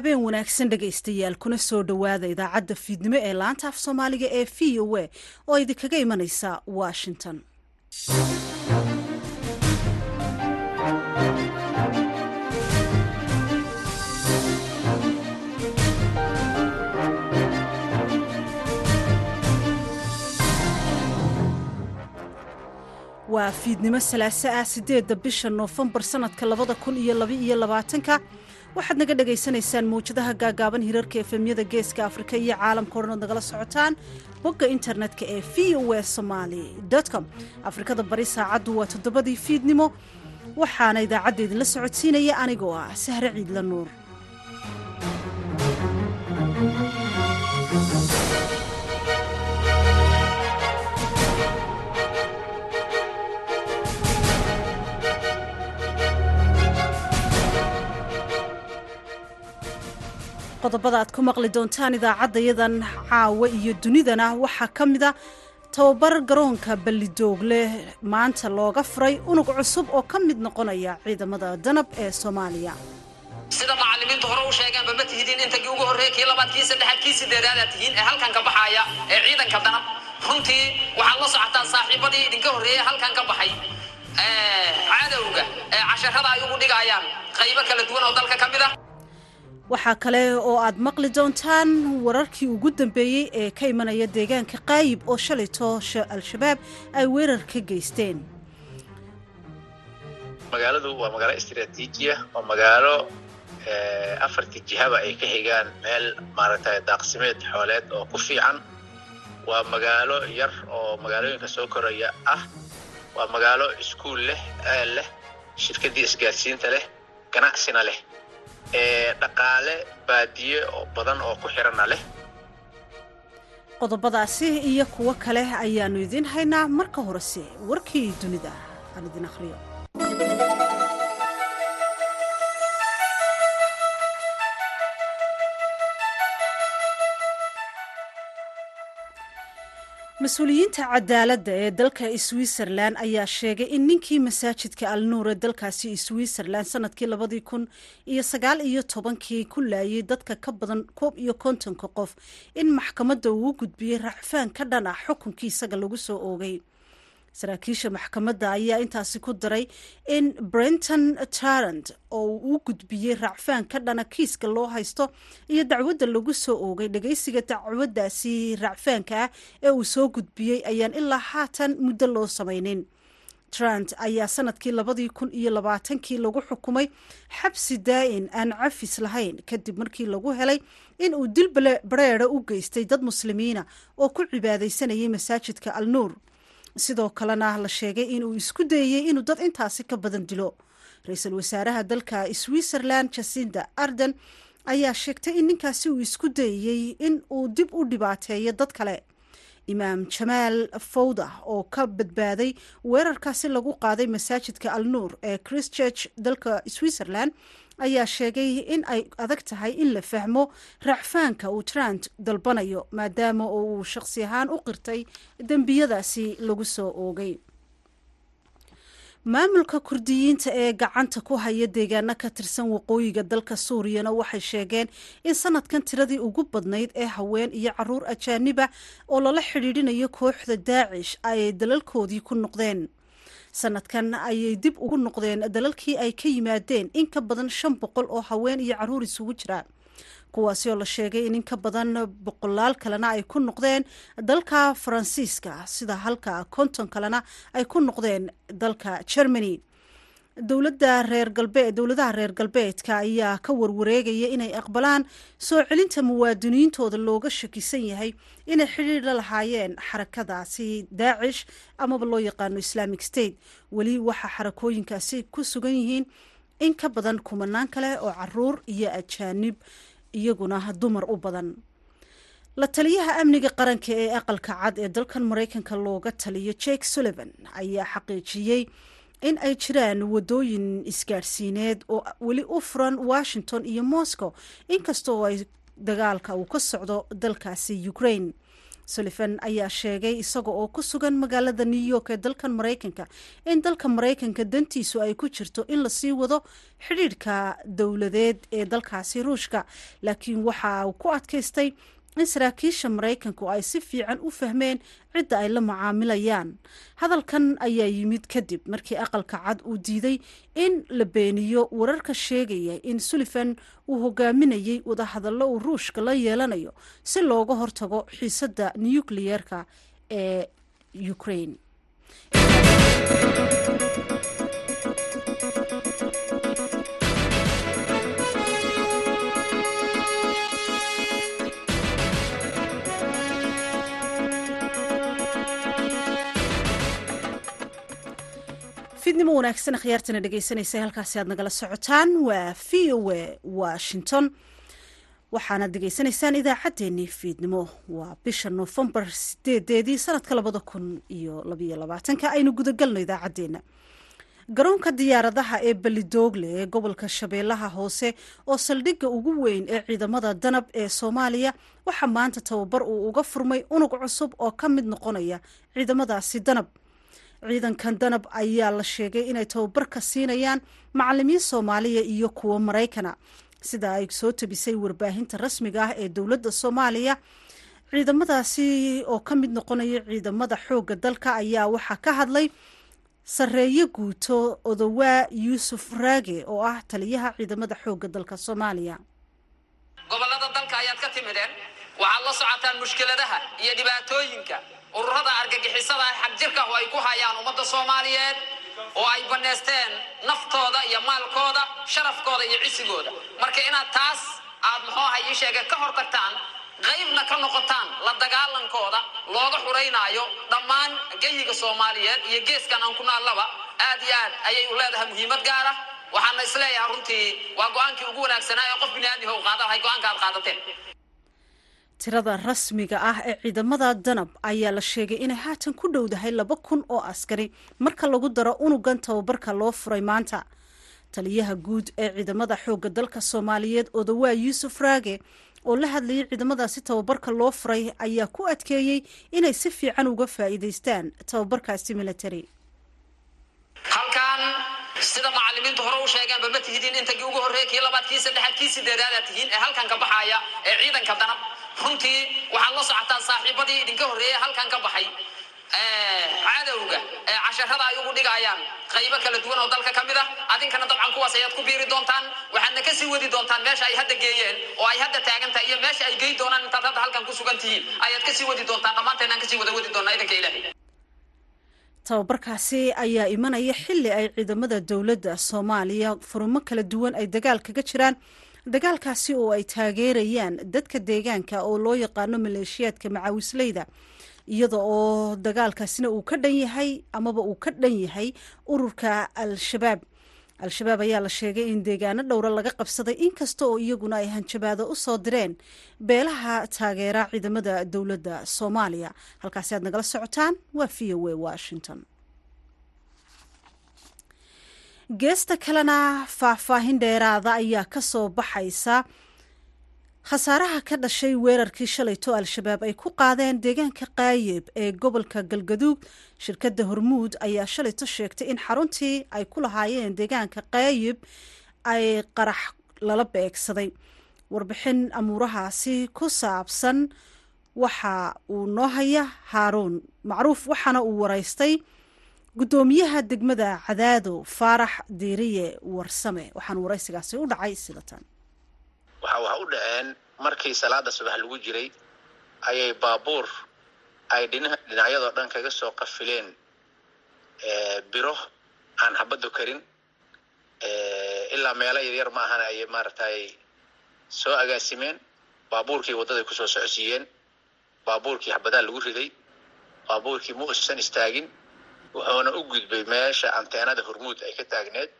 habeen wanaagsan dhegaystayaal kuna soo dhowaada idaacadda fiidnimo ee laanta af soomaaliga ee v o a oo idinkaga imanaysa washington. Waa fiidnimo salaaso ah sideedda bisha noofembar sanadka labada kun iyo labaiyo labaatanka waxaad naga dhagaysanaysaan mawjadaha gaagaaban hirarka efemyada geeska afrika iyo caalamka o dhan ood nagala socotaan bogga internetka ee v o a somaali com. Afrikada bari saacaddu waa toddobadii fiidnimo waxaana idaacadda idinla socodsiinaya anigoo ah sahre ciidla nuur qodobada aad ku maqli doontaan idaacaddayadan caawa iyo dunidana waxaa ka mida tababar garoonka ballidoogle. Maanta looga furay unug cusub oo ka mid noqonaya ciidamada danab ee soomaaliya. Sida macallimiintu hore u sheegeenba ma tihidiin inta ugu horreeya kii labaad kii saddexaad kii sideedaadaad tihiin ee halkan ka baxaaya ee ciidanka danab. Runtii waxaad la socotaan saaxiibadii idinka horreeyey halkan ka baxay. Cadowga ee casharada ay ugu dhigayaan qaybo kala duwan oo dalka ka mid ah waxaa kale oo aad maqli doontaan wararkii ugu dambeeyey ee ka imanaya deegaanka qaayib oo shalayto al-shabaab ay weerar ka geysteen. Magaaladu waa magaalo istraatiijiya oo magaalo afartii jihaba ay ka xigaan meel maaragtay daaqsimeed xooleed oo ku fiican. Waa magaalo yar oo magaalooyinka soo koraya ah. Waa magaalo iskuul leh eel leh shirkaddii isgaarsiinta leh ganacsina leh dhaqaale baadiye badan oo ku xiranna leh. Qodobadaasi iyo kuwo kale ayaannu idiin haynaa marka horese warkii dunida aan idin akhriyo mas'uuliyiinta cadaaladda ee dalka switzerlan ayaa sheegay in ninkii masaajidka alnuur ee dalkaasi switzerlan sannadkii labadii kun iyo sagaal iyo tobankii ku laayay dadka ka badan koob iyo kontonka qof in maxkamadda uu gudbiyey racfaan ka dhan ah xukunkii isaga lagu soo oogay saraakiisha maxkamadda ayaa intaasi ku daray in brenton tarant oo uu gudbiyey racfaan ka dhana kiiska loo haysto iyo dacwadda lagu soo oogay dhagaysiga dacwaddaasi racfaanka ah ee uu soo gudbiyey ayaan ilaa haatan muddo loo samaynin. Trant ayaa sannadkii labadii kun iyo labaatankii lagu xukumay xabsi daa'in aan cafis lahayn kadib markii lagu helay in uu dil bareera u geystay dad muslimiina oo ku cibaadaysanayay masaajidka alnuur sidoo kalena la sheegay inuu isku dayey inuu dad intaasi ka badan dilo. Ra'iisul wasaaraha dalka switzerland jasinda arden ayaa sheegtay in ninkaasi uu isku dayey in uu dib u dhibaateeyo dad kale. Imaam jamaal fawda oo ka badbaaday weerarkaasi lagu qaaday masaajidka alnuur ee christchurch dalka switzerland ayaa sheegay in ay adag tahay in la fahmo racfaanka uu trant dalbanayo maadaama uu shakhsi ahaan u qirtay dembiyadaasi lagu soo oogay. Maamulka kurdiyiinta ee gacanta ku haya deegaano ka tirsan waqooyiga dalka suuriyana waxay sheegeen in sanadkan tiradii ugu badnayd ee haween iyo carruur ajaaniba oo lala xidhiidhinayo kooxda daacish ay dalalkoodii ku noqdeen sanadkan ayay dib ugu noqdeen dalalkii ay ka yimaadeen in ka badan shan boqol oo haween iyo carruur isugu jira. Kuwaasi oo la sheegay in in ka badan boqolaal kalena ay ku noqdeen dalka faransiiska sida halka konton kalena ay ku noqdeen dalka germany dowladda reer galbeed dowladaha reer galbeedka ayaa ka warwareegaya inay aqbalaan soo celinta muwaadiniintooda looga shakisan yahay inay xidhiir la lahaayeen xarakadaasi daacish amaba loo yaqaano islamic state. Weli waxaa xarakooyinkaasi ku sugan yihiin in ka badan kumanaan kale oo carruur iyo ajaanib iyaguna dumar u badan. La taliyaha amniga qaranka ee aqalka cad ee dalkan maraykanka looga taliyo jake sullivan ayaa xaqiijiyey in ay jiraan wadooyin isgaadhsiineed oo weli u furan washington iyo moscow inkasta oo ay dagaalka uu ka socdo dalkaasi ukraine. Sullivan ayaa sheegay isaga oo ku sugan magaalada new york ee dalkan maraykanka in dalka maraykanka dantiisu ay ku jirto in la sii wado xidhiidhka dowladeed ee dalkaasi ruushka laakiin waxa uu ku adkaystay in saraakiisha maraykanku ay si fiican u fahmeen cidda ay la mucaamilayaan hadalkan ayaa yimid kadib markii aqalka cad uu diiday in la beeniyo wararka sheegaya in sullivan uu hogaaminayay wadahadallo uu ruushka la yeelanayo si looga hortago xiisadda nukliyeerka ee ukraine fidnimo wanaagsan akhyaartana dhegeysanaysa halkaasi aad nagala socotaan. Waa v o a washington. Waxaanaad degeysanaysaan idaacaddeenii fiidnimo. Waa bisha noofembar sideedeedii sanadka labada kun iyo labaiyo labaatanka aynu gudagalno idaacaddeenna. Garoonka diyaaradaha ee balidoogle ee gobolka shabeellaha hoose oo saldhigga ugu weyn ee ciidamada danab ee soomaaliya waxaa maanta tababar uu uga furmay unug cusub oo ka mid noqonaya ciidamadaasi danab ciidankan danab ayaa la sheegay inay tababarka siinayaan macalimiin soomaaliya iyo kuwo maraykana sida ay soo tabisay warbaahinta rasmiga ah ee dowladda soomaaliya ciidamadaasi oo ka mid noqonaya ciidamada xoogga dalka ayaa waxaa ka hadlay sareeye guuto odowaa yuusuf raage oo ah taliyaha ciidamada xoogga dalka soomaaliya. Gobolada dalka ayaad ka timideen waxaad la socotaan mushkiladaha iyo dhibaatooyinka ururada argagixisada xagjirka oo ay ku hayaan ummadda soomaaliyeed oo ay bannaysteen naftooda iyo maalkooda sharafkooda iyo cisigooda. Marka inaad taas aad muxuu aha ii sheegay ka hor tagtaan qaybna ka noqotaan la dagaalankooda looga xuraynaayo dhammaan geyiga soomaaliyeed iyo geeskan aan ku naallaba aad iyo aad ayay u leedahay muhiimad gaar ah. Waxaana is leeyahay runtii waa go'aankii ugu wanaagsanaa ee qof biniaadmiha u qaada lahay go'aanka aad qaadateen tirada rasmiga ah ee ciidamada danab ayaa la sheegay inay haatan ku dhowdahay laba kun oo askari marka lagu daro unugan tababarka loo furay maanta. Taliyaha guud ee ciidamada xoogga dalka soomaaliyeed odowaa yuusuf raage oo la hadlayay ciidamadaasi tababarka loo furay ayaa ku adkeeyey inay si fiican uga faa'iidaystaan tababarkaasi military. Halkan sida macalimiintu hore u sheegeenba ma tihidin intagii ugu horreey kii labaad kii saddexaad kii sideedaadaad tihiin ee halkan ka baxaya ee ciidanka danab runtii waxaad la socotaan saaxiibadii idinka horreeyey halkan ka baxay. Cadowga casharada ay ugu dhigayaan qaybo kala duwan oo dalka ka mid ah. Adinkana dabcan kuwaas ayaad ku biiri doontaan waxaadna ka sii wadi doontaan meesha ay hadda geeyeen oo ay hadda taagan tahay iyo meesha ay geyi doonaan intaad hadda halkan ku sugan tihiin. Ayaad ka sii wadi doontaan dhammaanteennaan ka sii wada wadi doonaa idanka ilaahay. Tababarkaasi ayaa imanaya xili ay ciidamada dowladda soomaaliya. Furmo kala duwan ay dagaal kaga jiraan dagaalkaasi oo ay taageerayaan dadka deegaanka oo loo yaqaano maleeshiyaadka macaawisleyda iyada oo dagaalkaasina uu ka dhan yahay amaba uu ka dhan yahay ururka al-shabaab. Al-shabaab ayaa la sheegay in deegaano dhowra laga qabsaday inkasta oo iyaguna ay hanjabaado u soo direen beelaha taageera ciidamada dowladda soomaaliya. Halkaasi aad nagala socotaan waa v o a washington geesta kalena faahfaahin dheeraada ayaa ka soo baxaysa. Khasaaraha ka dhashay weerarkii shalayto al-shabaab ay ku qaadeen deegaanka qaayeb ee gobolka galgaduug. Shirkadda hormuud ayaa shalayto sheegtay in xaruntii ay ku lahaayeen deegaanka qaayeb ay qarax lala beegsaday. Warbixin amuurahaasi ku saabsan waxa uu noo haya haaruun macruuf waxaana uu waraystay guddoomiyaha degmada cadaado faarax diiriye warsame. Waxaana waraysigaasi u dhacay sida tan waxa waxa u dhaceen markii salaada subax lagu jiray ayay baabuur ay dhinacyadoo dhan kaga soo qafileen biro aan xabaddu karin. Ilaa meelo yaryar ma ahana ayay maaragtay soo agaasimeen baabuurkii waddaday ku soo socodsiiyeen. Baabuurkii xabadaha lagu riday. Baabuurkii ma usan istaagin wuxuuna u gudbay meesha anteenada hormuud ay ka taagneed.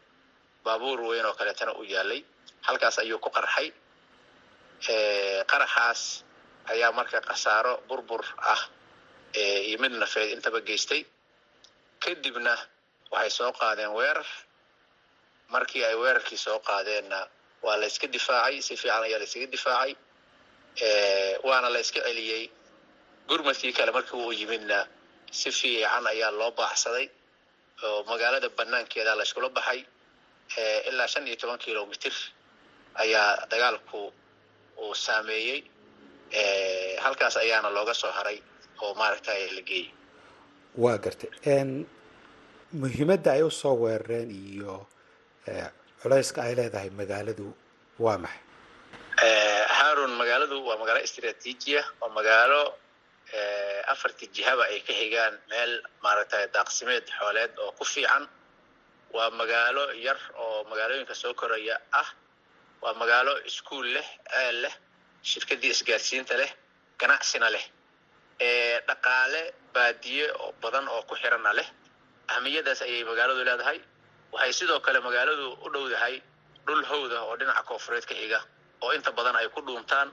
Baabuur weyn oo kaleetana u yaalay. Halkaas ayuu ku qarxay. Qaraxaas ayaa marka khasaaro burbur ah iyo mid nafeed intaba geystay. Kadibna waxay soo qaadeen weerar markii ay weerarkii soo qaadeenna waa la yska difaacay si fiican ayaa la yskaga difaacay. Waana la yska celiyey gurmadkii kale markii uu yimidna si fiican ayaa loo baaxsaday oo magaalada banaankeeda la iskula baxay ilaa shan iyo toban kilomitr ayaa dagaalku uu saameeyey halkaas ayaana looga soo haray oo maaragtay la geeyey. Waa gartay muhiimadda ay u soo weerareen iyo culayska ay leedahay magaaladu waa maxay? Harun magaaladu waa magaalo istraatiijiya oo magaalo afartii jihaba ay ka xigaan meel maaragtay daaqsimeed xooleed oo ku fiican. Waa magaalo yar oo magaalooyinka soo koraya ah. Waa magaalo iskuol leh ceel leh shirkadii isgaarsiinta leh ganacsina leh. Dhaqaale baadiye badan oo ku xirana leh. Ahmiyadaas ayay magaaladu leedahay. Waxay sidoo kale magaaladu u dhowdahay dhul howda oo dhinaca koofureed ka xiga oo inta badan ay ku dhuuntaan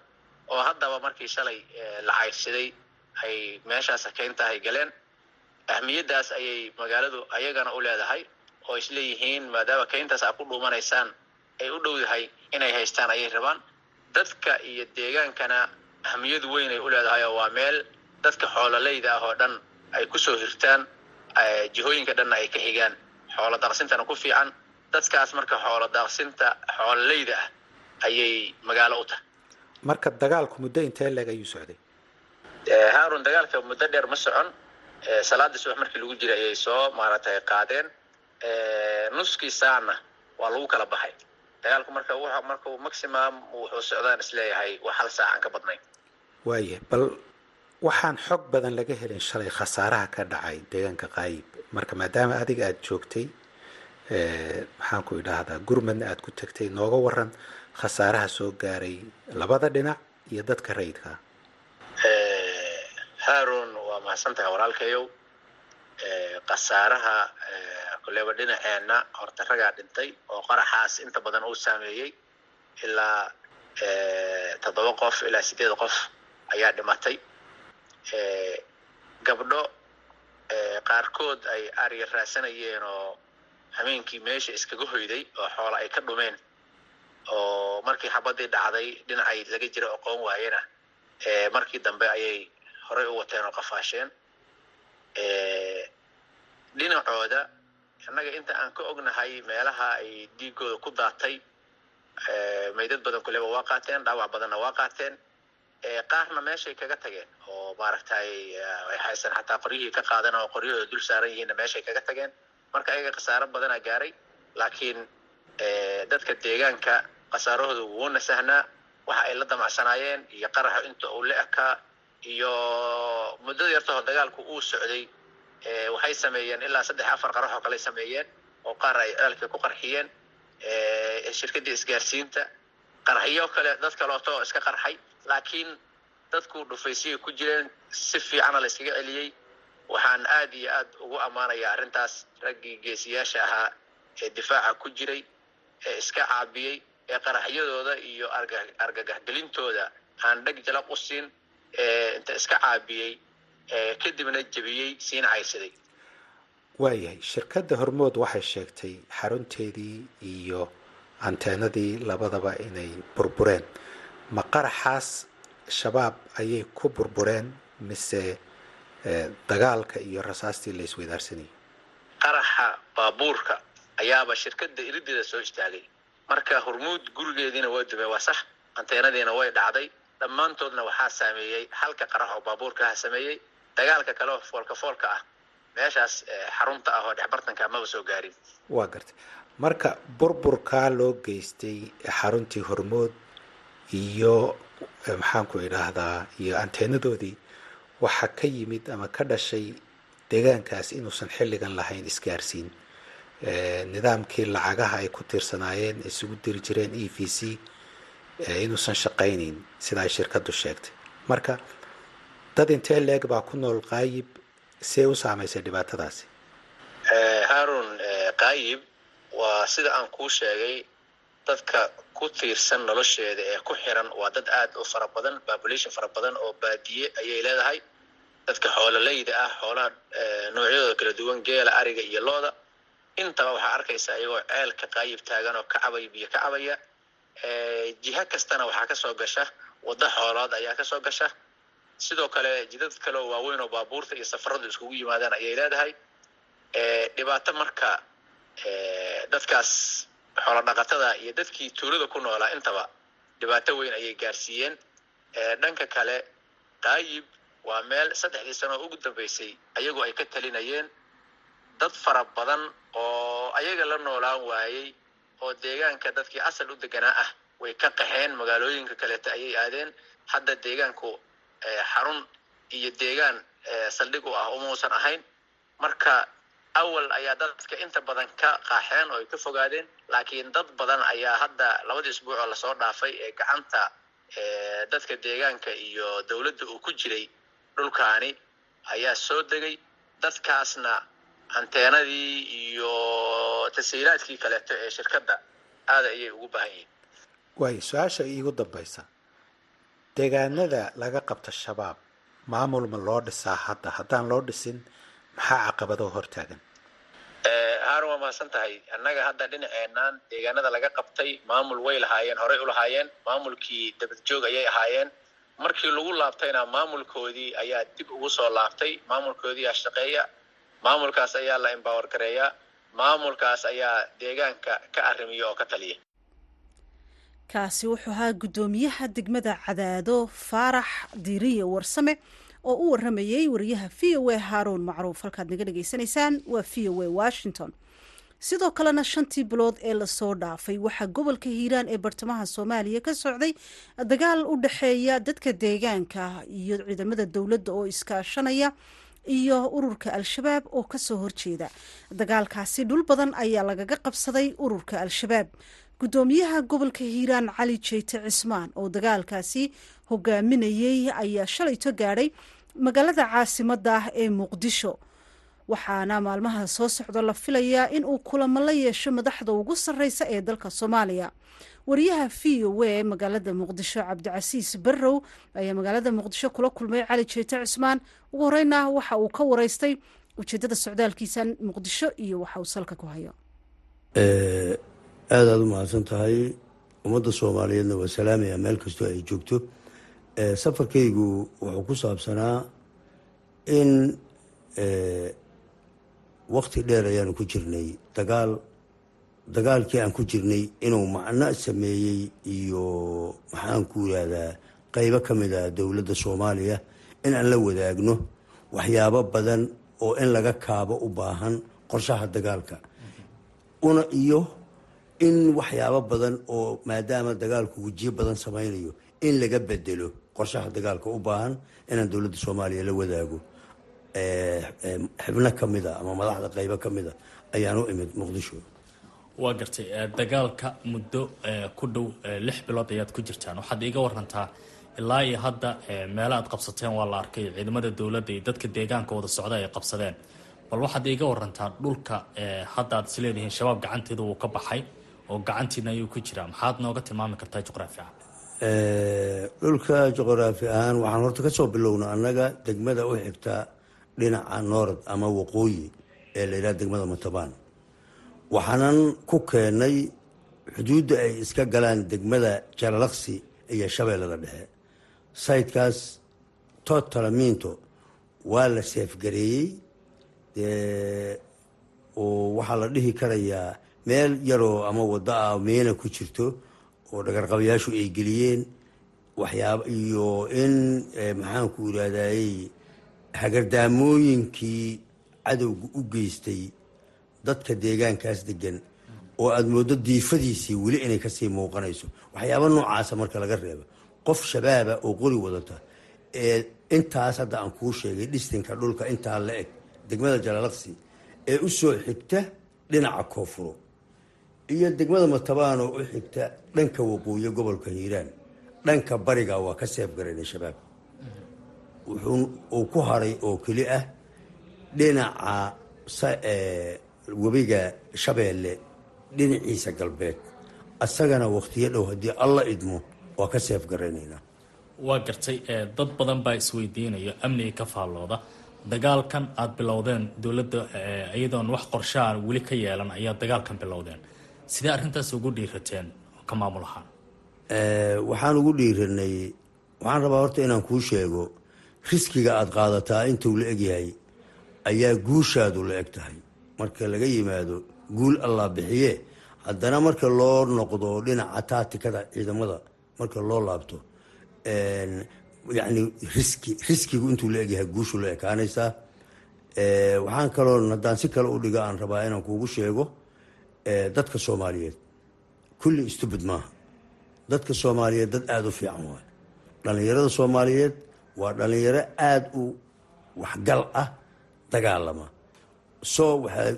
oo haddaba markii shalay la cayrsaday ay meeshaas keynta ay galeen. Ahmiyadaas ayay magaaladu ayagana u leedahay oo isleeyihiin maadaama keyntaas aad ku dhuumanaysaan ay u dhowdahay inay haystaan ayay rabaan. Dadka iyo deegaankana ahmiyad weyn ay u leedahay oo waa meel dadka xoololayda ah oo dhan ay ku soo hirtaan jihooyinka dhanna ay ka xigaan. Xoolo daaqsintana ku fiican. Dadkaas marka xoolo daaqsinta xoololayda ah ayay magaalo u tahay. Marka dagaalku muddo intee leeg ayuu socday harun dagaalka muddo dheer ma socon. Salaadii subax markii lagu jiray ayay soo maaragtay qaadeen. Nuskii saacna waa lagu kala baxay. Dagaalku marka markuu maximum wuxuu socdaan is leeyahay wax hal saacan ka badnayn. Waaya bal waxaan xog badan laga helin shalay khasaaraha ka dhacay deegaanka qaayib marka maadaama adiga aada joogtay maxaan ku idhaahdaa gurmadna aada ku tagtay nooga waran khasaaraha soo gaaray labada dhinac iyo dadka rayidka harun waa mahadsantahay walaalkayow khasaaraha koleyba dhinaceenna horta ragaa dhintay oo qaraxaas inta badan uu saameeyey ilaa toddoba qof ilaa sideed qof ayaa dhimatay. Gabdho qaarkood ay arya raadsanayeen oo hameenkii meesha iskaga hoyday oo xoola ay ka dhumeen oo markii xabadii dhacday dhinacay laga jira oqoon waayena markii dambe ayay horey u wateen oo qafaasheen dhinacooda innaga inta aan ka ognahay meelaha ay dhiigooda ku daatay maydad badan kuleba waa qaateen dhaawac badanna waa qaateen qaarna meeshay kaga tageen oo maaragtay ay haysan xataa qoryihii ka qaadan oo qoryahooda dul saaran yihiinna meeshay kaga tageen. Marka ayaga khasaaro badana gaaray laakiin dadka deegaanka khasaarahooda wuuna sahnaa waxa ay la damacsanaayeen iyo qaraxa inta uu la ekaa iyo muddada yartahoo dagaalku uu socday waxay sameeyeen ilaa saddex afar qarax oo kale sameeyeen oo qaar ay ceelka ku qarxiyeen shirkadii isgaarsiinta. Qarxiyo kale dad kaleoto iska qarxay laakiin dadku dhufaysiyay ku jireen si fiicana la iskaga celiyey. Waxaan aad iyo aad ugu ammaanayaa arrintaas. Raggii geesiyaasha ahaa ee difaaca ku jiray ee iska caabiyey ee qaraxyadooda iyo argagaxgelintooda aan dheg jalaq u siin inta iska caabiyey kadibna jebiyey siina caysaday waayahay shirkadda hormood waxay sheegtay xarunteedii iyo anteenadii labadaba inay burbureen. Ma qaraxaas shabaab ayay ku burbureen mise dagaalka iyo rasaastii la isweydaarsanayay? Qaraxa baabuurka ayaaba shirkadda irideeda soo istaagay. Marka hormuud gurigeediina waa dumay waa sax anteenadiina way dhacday dhammaantoodna waxaa saameeyey halka qarax oo baabuurkaha sameeyey dagaalka kale oo foolka foolka ah meeshaas xarunta ah oo dhexbartanka maba soo gaarin. Waa gartay. Marka burburkaa loo geystay xaruntii hormood iyo maxaanku idhaahdaa iyo anteenadoodii waxaa ka yimid ama ka dhashay deegaankaas inuusan xilligan lahayn isgaarsiin. Nidaamkii lacagaha ay ku tiirsanaayeen isugu diri jireen e v c inuusan shaqaynayn sida ay shirkaddu sheegtay. Marka dad intee leeg baa ku nool qaayib see u saamaysay dhibaatadaasi? Harun qaayib waa sida aan kuu sheegay dadka ku tiirsan nolosheeda ee ku xiran. Waa dad aad u fara badan population fara badan oo baadiye ayay leedahay. Dadka xoololayda ah xoolaha noocyadooda kala duwan geela ariga iyo looda. Intaba waxaa arkaysaa iyagoo ceelka qaayib taagan oo ka cabaya biyo ka cabaya jiha kastana waxaa ka soo gasha waddo xoolood ayaa ka soo gasha. Sidoo kale jidad kale oo waaweyn oo baabuurta iyo safaradu iskugu yimaadaan ayay leedahay. Dhibaato marka dadkaas xoolo dhaqatada iyo dadkii tuulada ku noolaa intaba dhibaato weyn ayay gaarsiiyeen. Dhanka kale qaayib waa meel saddexdii sano oo ugu dambeysay ayagu ay ka talinayeen. Dad fara badan oo ayaga la noolaan waayey oo deegaanka dadkii asal u deganaa ah way ka qaxeen magaalooyinka kaleeta ayay aadeen. Hadda deegaanku xarun iyo deegaan saldhig u ah umuusan ahayn. Marka awal ayaa dadka inta badan ka qaxeen oo ay ka fogaadeen laakiin dad badan ayaa hadda labadii isbuuc oo la soo dhaafay ee gacanta dadka deegaanka iyo dowladda uu ku jiray dhulkaani ayaa soo degay. Dadkaasna anteenadii iyo tashiilaadkii kaleeto ee shirkadda aada ayay ugu baahan yihiin. Waayo su'aasha iigu dambaysa. Deegaanada laga qabta shabaab maamul ma loo dhisaa hadda? Haddaan loo dhisin maxaa caqabadoo hortaagan? Haarun waa mahadsan tahay. Annaga hadda dhinaceenaan deegaanada laga qabtay maamul way lahaayeen horey u lahaayeen maamulkii dabadjoog ayay ahaayeen. Markii lagu laabtayna maamulkoodii ayaa dib ugu soo laabtay maamulkoodii aa shaqeeya maamulkaas ayaa la embower gareeya maamulkaas ayaa deegaanka ka arrimiya oo ka taliya. Kaasi wuxuu ahaa guddoomiyaha degmada cadaado faarax diiriye warsame oo u waramayey wariyaha v o a haaruun macruuf. Halkaad naga dhagaysanaysaan waa v o a washington. Sidoo kalena shantii bilood ee la soo dhaafay waxaa gobolka hiiraan ee bartamaha soomaaliya ka socday dagaal u dhexeeya dadka deegaanka iyo ciidamada dowladda oo iskaashanaya iyo ururka al-shabaab oo ka soo horjeeda. Dagaalkaasi dhul badan ayaa lagaga qabsaday ururka al-shabaab. Guddoomiyaha gobolka hiiraan cali jeyte cismaan oo dagaalkaasi hogaaminayey ayaa shalayto gaadhay magaalada caasimadda ah ee muqdisho. Waxaana maalmaha soo socda la filayaa in uu kulamo la yeesho madaxda ugu sarreysa ee dalka soomaaliya wariyaha v o a magaalada muqdisho cabdicasiis barrow ayaa magaalada muqdisho kula kulmay cali jeete cismaan ugu horeyna waxa uu ka wareystay ujeedada socdaalkiisa muqdisho iyo waxa uu salka ku hayo. Aada aada u mahadsan tahay. Ummadda soomaaliyeedna waa salaamaya meel kastoo ay joogto. Safarkaygu wuxuu ku saabsanaa in wakti dheer ayaanu ku jirnay. Dagaal dagaalkii aan ku jirnay inuu macno sameeyey iyo maxaan ku yihahdaa qeybo ka mid ah dowladda soomaaliya in aan la wadaagno waxyaabo badan oo in laga kaabo u baahan qorshaha dagaalka. Una iyo in waxyaabo badan oo maadaama dagaalku wejiyo badan samaynayo in laga bedelo qorshaha dagaalka u baahan inaan dowladda soomaaliya la wadaago. Xibno ka mida ama madaxda qeybo ka mida ayaan u imid muqdisho waa gartay dagaalka muddo ku dhow lix bilood ayaad ku jirtaan. Waxaad iiga warantaa ilaa iyo hadda meelo aad qabsateen waa la arkay. Ciidamada dowladda iyo dadka deegaanka wada socda ay qabsadeen. Bal waxaad iiga warantaa dhulka hadda aad isleedihiin shabaab gacanteeda wuu ka baxay oo gacantiina ayuu ku jiraa. Maxaad nooga tilmaami kartaa juqraafi ahaan dhulka juqraafi ahaan waxaan horta ka soo bilowna annaga degmada u xigta dhinaca noord ama waqooyi ee la yidhaha degmada matabaan waxaanan ku keenay xuduudda ay iska galaan degmada jalalaqsi iyo shabeellada dhexe. Sayidkaas totalaminto waa la seefgareeyey oo waxaa la dhihi karayaa meel yaroo ama waddo ah meena ku jirto oo dhagarqabayaashu ay geliyeen. Waxyaaba iyo in maxaanku yidhahdayey hagardaamooyinkii cadowga u geystay dadka deegaankaas degan oo aada mooddo diifadiisii weli inay ka sii muuqanayso. Waxyaaba noocaasa marka laga reebo. Qof shabaaba oo qori wadata ee intaas hadda aan kuu sheegay dhistinka dhulka intaa la eg degmada jalaalaqsi ee u soo xigta dhinaca koonfuro iyo degmada matabaan oo u xigta dhanka waqooyi gobolka hiiraan. Dhanka bariga waa ka seef shabaab. Wuxuu uu ku haray oo keli ah dhinaca webiga shabeelle dhinaciisa galbeed. Asagana wakhtiyo dhow haddii alla idmo waa ka seef garaynaynaa waa gartay dad badan baa isweydiinaya amniga ka faallooda. Dagaalkan aada bilowdeen dowladda iyadoon wax qorshaha weli ka yeelan ayaa dagaalkan bilowdeen. Sidee arrintaas ugu dhiirateen? Ka maamul ahaan. Waxaan ugu dhiiranay waxaan rabaa horta inaan kuu sheego riskiga aada qaadataa intuu la egyahay ayaa guushaadu la eg tahay marka laga yimaado guul allah bixiye haddana marka loo noqdo dhinaca taatikada ciidamada marka loo laabto yacni riski riskigu intuu la egyahay guushu la ekaanaysaa waxaan kaloo haddaan si kale u dhigo aan rabaa inaan kuugu sheego dadka soomaaliyeed kulli stubid maaha. Dadka soomaaliyeed dad aada u fiican waay. Dhallinyarada soomaaliyeed waa dhallinyaro aada u waxgal ah dagaalama soo waxaa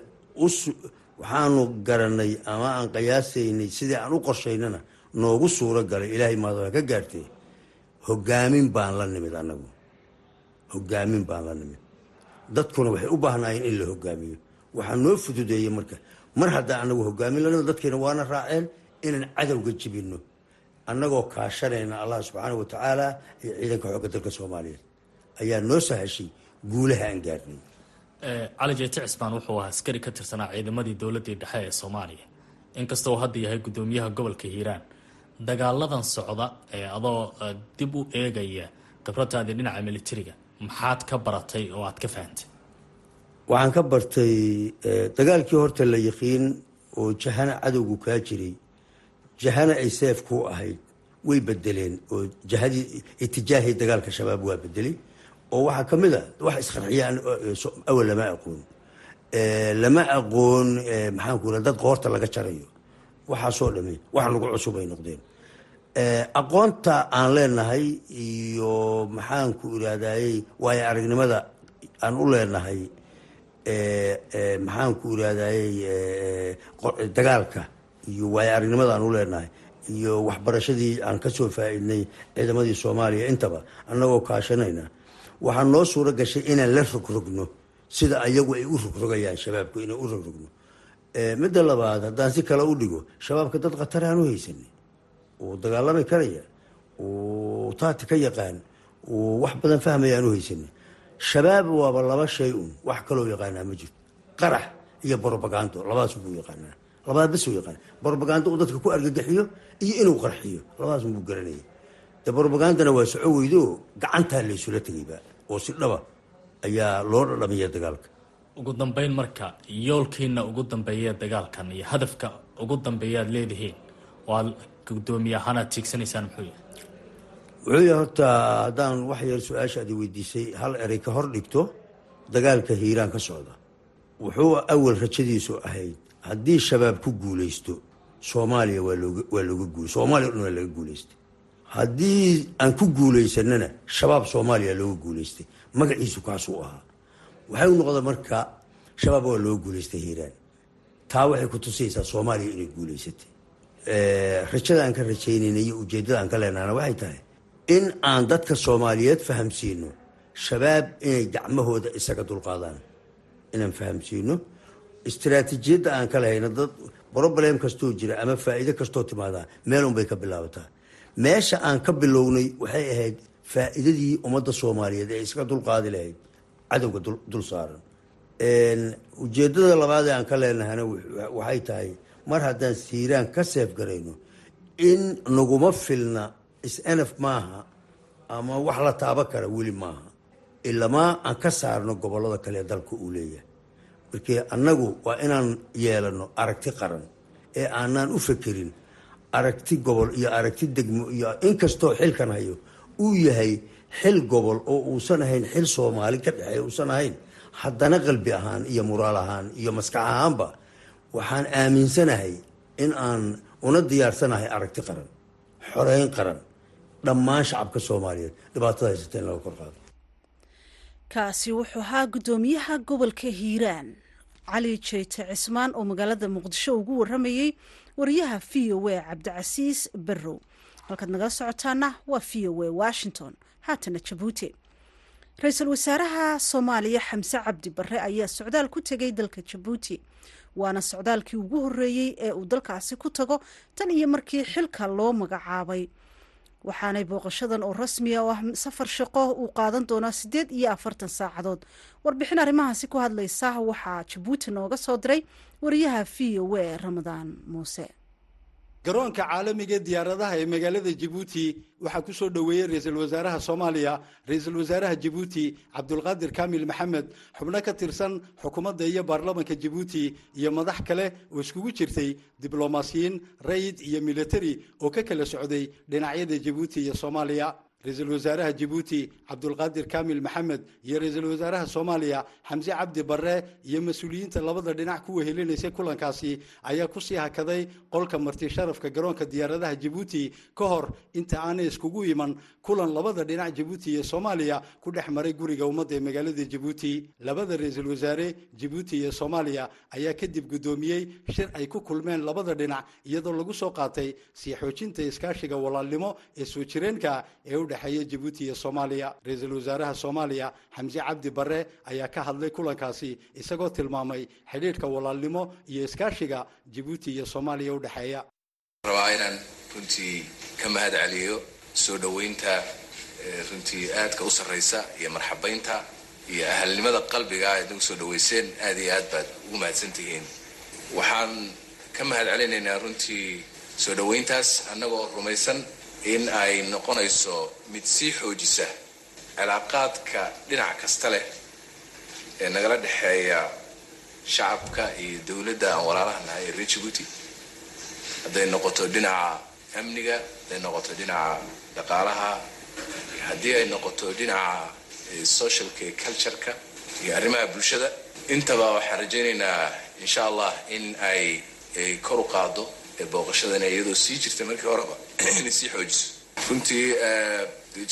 waxaanu garanay ama aan qiyaasaynay sidii aan u qorshaynana noogu suuro galay ilaahay maadala ka gaartee hogaamin baan la nimid annagu hogaamin baan la nimid. Dadkuna waxay u baahnaayeen in la hogaamiyo. Waxaa noo fududeeyey marka mar haddaan anagu hogaamin la nimid dadkiina waana raaceen inaan cadowga jibinno. Annagoo kaashanayna allah subxaana wa tacaala iyo ciidanka xoogga dalka soomaaliyeed. Ayaa noo sahashay guulaha aan gaarnay cali jeete cismaan wuxuu ahaa askari ka tirsanaa ciidamadii dowladii dhexe ee soomaaliya. Inkasta uu hadda yahay gudoomiyaha gobolka hiiraan dagaaladan socda ee adoo dib u eegaya khibradaadii dhinaca militariga maxaad ka baratay oo aad ka fahantay waxaan ka bartay dagaalkii horta la yiqiin oo jahana cadowgu kaa jiray jahana ay seef ku ahayd way bedeleen oo jahadii itijaahii dagaalka shabaab waa bedelay oo waxaa ka mid a wax isqarxiya awal lama aqoon. Lama aqoon maxaanku ira dad qoorta laga jarayo. Waxaasoo dhame wax lagu cusub ay noqdeen. Aqoonta aan leenahay iyo maxaanku irahdaayey waayo aragnimada aan u leenahay maxaanku irahdaayey dagaalka iyo waayo aragnimada aan u leenahay iyo waxbarashadii aan ka soo faa-idnay ciidamadii soomaaliya intaba annagoo kaashanayna waxaa noo suuro gashay inaan la rogrogno sida ayagu ay u rogrogayaan shabaabku inaan u rogrogno midda labaad haddaan si kale u dhigo shabaabka dad khatar aan u haysanay. Uu dagaalami karaya uu taati ka yaqaan uu wax badan fahmaya aan u haysanay. Shabaab waaba laba shay un wax kaloo yaqaanaa ma jirto. Qarax iyo brobagando labadaas buu yaqaanaa. Labadaas bas brobagando uu dadka ku argagaxiyo iyo inuu qarxiyo labadaas garanaya. De brobagandana waa soco gacantaa laysula tegayba oo si dhaba ayaa loo dhadhamiya dagaalka. Ugu dambeyn marka yoolkiina ugu dambeeya dagaalkan iyo hadafka ugu dambeeya aad leedihiin oo aad gudoomiye ahaan aad tiigsanaysaan muxuu yahay wuxuu yahay horta haddaan wax yar su'aasha ad weydiisay hal erey ka hor dhigto dagaalka hiiraan ka socda. Wuxuu awal rajadiisu ahayd haddii shabaab ku guuleysto soomaaliya waa looga guul soomaaliya o dhan waa laga guuleystay haddii aan ku guuleysanana shabaab soomaaliya looga guuleystay magaciisu kaasuu ahaa. Waxay u noqda marka shabaab waa looga guuleystay hiiraan. Taa waxay ku tusaysaa soomaaliya inay guuleysatay rajada aan ka rajaynayna iyo ujeeddada aan ka leenahana waxay tahay in aan dadka soomaaliyeed fahamsiino shabaab inay gacmahooda isaga dulqaadaan. Inaan fahamsiino istaraatiijiyadda aan ka lahayna dad broblem kastoo jira ama faa'iide kastoo timaadaa meelun bay ka bilaabataa meesha aan ka bilownay waxay ahayd faa'iidadii ummadda soomaaliyeed ee iska dulqaadi lahayd cadowga dul saaran. Ujeeddada labaadee aan ka leenahana waxay tahay mar haddaan siiraan ka seef garayno in naguma filna snf maaha ama wax la taabo kara weli maaha ilamaa aan ka saarno gobollada kale dalka uu leeyahay. Markii annagu waa inaan yeelano aragti qaran ee aanaan u fekerin aragti gobol iyo aragti degmo iyo inkastoo xilkan hayo uu yahay xil gobol oo uusan ahayn xil soomaali ka dhexeeya uusan ahayn. Haddana qalbi ahaan iyo muraal ahaan iyo maskax ahaanba waxaan aaminsanahay in aan una diyaarsanahay aragti qaran xoreyn qaran dhammaan shacabka soomaaliyeed. Dhibaatada haysata in laga kor qaado. Kaasi wuxuu ahaa guddoomiyaha gobolka hiiraan. Cali jeyte cismaan oo magaalada muqdisho ugu waramayey wariyaha v o a cabdicasiis barrow. Halkaad nagala socotaana waa v o a washington. Haatana jabuuti ra'iisul wasaaraha soomaaliya xamse cabdi barre ayaa socdaal ku tegay dalka jabuuti waana socdaalkii ugu horeeyey ee uu dalkaasi ku tago tan iyo markii xilka loo magacaabay waxaanay booqashadan oo rasmiya oo ah safar shaqo uu qaadan doonaa siddeed iyo afartan saacadood. Warbixin arrimahaasi ku hadlaysa waxaa jabuuti nooga soo diray wariyaha v o a ramadaan muuse garoonka caalamiga diyaaradaha ee magaalada jabuuti waxaa ku soo dhoweeyey ra'iisul wasaaraha soomaaliya ra'iisul wasaaraha jabuuti cabdulqaadir kaamil maxamed xubno ka tirsan xukuumadda iyo baarlamanka jabuuti iyo madax kale oo iskugu jirtay diblomaasiyiin rayid iyo militari oo ka kala socday dhinacyada jabuuti iyo soomaaliya ra'iisul wasaaraha jabuuti cabdulqaadir kaamil maxamed iyo ra'iisul wasaaraha soomaaliya xamse cabdi barre iyo mas'uuliyiinta labada dhinac ku wehelinaysay kulankaasi ayaa ku sii hakaday qolka marti sharafka garoonka diyaaradaha jabuuti ka hor inta aanay iskugu iman kulan labada dhinac jabuuti iyo soomaaliya ku dhex maray guriga ummadda ee magaalada jabuuti labada ra'iisul wasaare jabuuti iyo soomaaliya ayaa kadib guddoomiyey shir ay ku kulmeen labada dhinac iyadoo lagu soo qaatay sii xoojinta iskaashiga walaalnimo ee soo jireenka ee u dhexeeya jabuuti iyo soomaaliya. Ra'iisul wasaaraha soomaaliya xamse cabdi barre ayaa ka hadlay kulankaasi isagoo tilmaamay xidhiidhka walaalnimo iyo iskaashiga jabuuti iyo soomaaliya u dhexeeya. Rabaa inaan runtii ka mahad celiyo soo dhoweynta runtii aadka u sarraysa iyo marxabaynta iyo ahalnimada qalbiga aad nagu soo dhoweyseen aad iyo aad baad ugu mahadsan tihiin waxaan ka mahad celinaynaa runtii soo dhoweyntaas annagoo rumaysan in ay noqonayso mid sii xoojisa cilaaqaadka dhinac kasta leh ee nagala dhexeeya shacabka iyo dowladda aan walaalaha nahay ee reer jabuuti hadday noqoto dhinaca amniga hadday noqoto dhinaca dhaqaalaha haddii ay noqoto dhinaca socialka iyo cultureka iyo arrimaha bulshada intaba waxaan rajaynaynaa insha allah in ay kor u qaado booqashadana iyadoo sii jirta markii horeba inay xoojiso runtii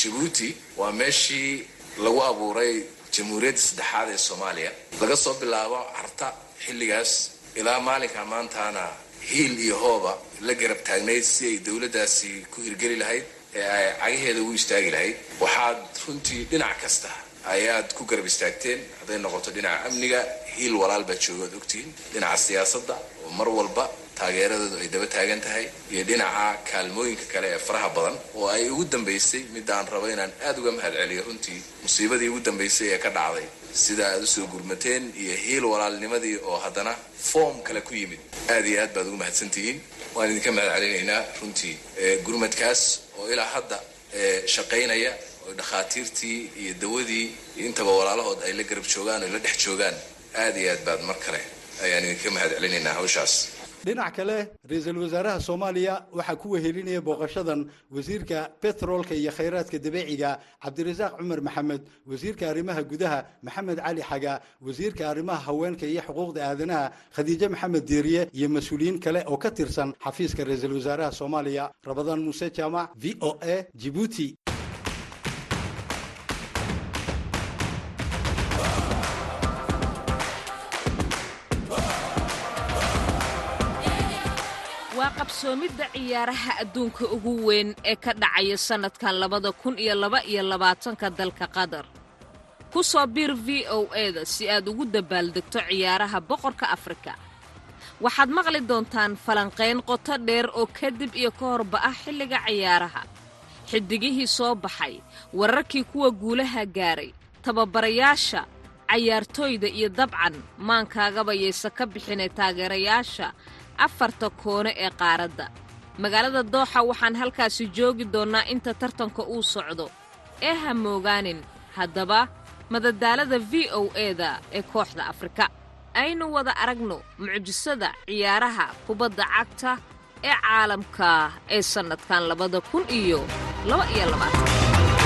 jabuuti waa meeshii lagu abuuray jamhuuriyadda saddexaad ee soomaaliya. Laga soo bilaabo carta xilligaas ilaa maalinka maantaana hiil iyo hooba la garab taagnayd si ay dowladdaasi ku hirgeli lahayd ee ay cagaheeda ugu istaagi lahayd. Waxaad runtii dhinac kasta ayaad ku garab istaagteen. Hadday noqoto dhinaca amniga hiil walaal baa joogaad ogtihiin. Dhinaca siyaasadda oo mar walba taageeradoodu ay daba taagan tahay iyo dhinaca kaalmooyinka kale ee faraha badan oo ay ugu dambaysay midaan rabo inaan aada uga mahad celiyo runtii musiibadii ugu dambaysay ee ka dhacday. Sida aad u soo gurmateen iyo hiil walaalnimadii oo haddana foom kale ku yimid. Aad iyo aad baad ugu mahadsantihiin. Waan idinka mahad celinaynaa runtii gurmadkaas oo ilaa hadda shaqaynaya oo dhakhaatiirtii iyo dawadii intaba walaalahood ay la garab joogaan oo la dhex joogaan aad iyo aad baad mar kale ayaan idinka mahad celinaynaa hawshaas dhinac kale ra'iisul wasaaraha soomaaliya waxaa ku wehelinaya booqashadan wasiirka betroolka iyo khayraadka dabeeciga cabdirasaaq cumar maxamed wasiirka arrimaha gudaha maxamed cali xaga wasiirka arrimaha haweenka iyo xuquuqda aadanaha khadiijo maxamed diiriye iyo mas'uuliyiin kale oo ka tirsan xafiiska ra'iisul wasaaraha soomaaliya. Rabadaan muuse jaamac v o a jibuuti qabsoomidda ciyaaraha adduunka ugu weyn ee ka dhacaya sannadkan labada kun iyo laba iyo labaatanka dalka qatar. Ku soo biir v o eda si aad ugu dabaaldegto ciyaaraha boqorka afrika. Waxaad maqli doontaan falanqayn qoto dheer oo kadib iyo ka horba ah xilliga ciyaaraha. Xiddigihii soo baxay wararkii kuwa guulaha gaaray tababarayaasha cayaartooyda iyo dabcan maankaagaba yaysa ka bixinay taageerayaasha afarta koone ee qaaradda. Magaalada dooxa waxaan halkaasi joogi doonnaa inta tartanka uu socdo. Ee ha moogaanin haddaba madadaalada v o eda ee kooxda afrika. Aynu wada aragno mucjisada ciyaaraha kubadda cagta ee caalamka ee sannadkan labada kun iyo laba iyo labaatan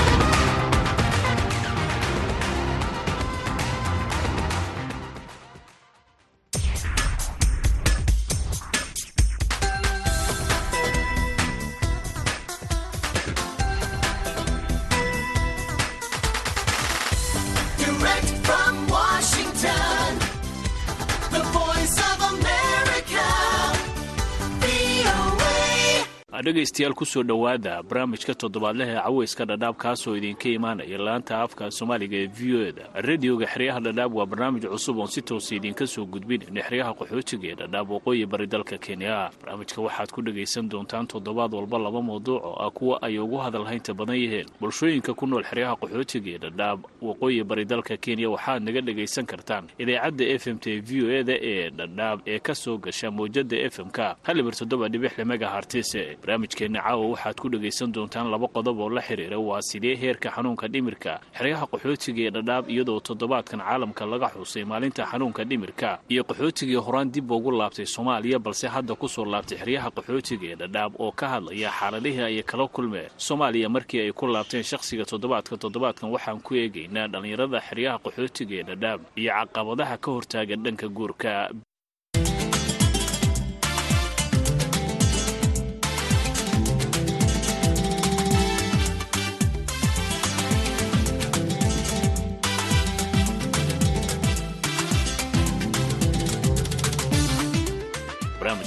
dhegaystayaal ku soo dhowaada barnaamijka toddobaadlaha ee caweyska dhadhaab kaasoo idinka imaanaya laanta afka soomaaliga ee v o eda radioga xeryaha dhadhaab waa barnaamij cusub oon si toosa idinka soo gudbinayna xeryaha qaxootiga ee dhadhaab waqooyi bari dalka kenya. Barnaamijka waxaad ku dhegaysan doontaan toddobaad walba laba mawduuc oo ah kuwa ay ugu hadalhaynta badan yihiin. Bulshooyinka ku nool xeryaha qaxootiga ee dhadhaab waqooyi bari dalka kenya waxaad naga dhegaysan kartaan idaacadda f m t v o eda ee dhadhaab ee ka soo gasha mawjada f m-ka halibar toddoba dhibixle megahartise barnaamijkeenna caawa waxaad ku dhegaysan doontaan laba qodob oo la xiriira waa sidee heerka xanuunka dhimirka xeryaha qaxootiga ee dhadhaab iyadoo toddobaadkan caalamka laga xusay maalinta xanuunka dhimirka iyo qaxootigii horaan dib ugu laabtay soomaaliya balse hadda ku soo laabtay xeryaha qaxootiga ee dhadhaab oo ka hadlaya xaaladihii ay kala kulmeen soomaaliya markii ay ku laabteen shakhsiga toddobaadka toddobaadkan waxaan ku eegaynaa dhallinyarada xeryaha qaxootiga ee dhadhaab iyo caqabadaha ka hortaagan dhanka guurka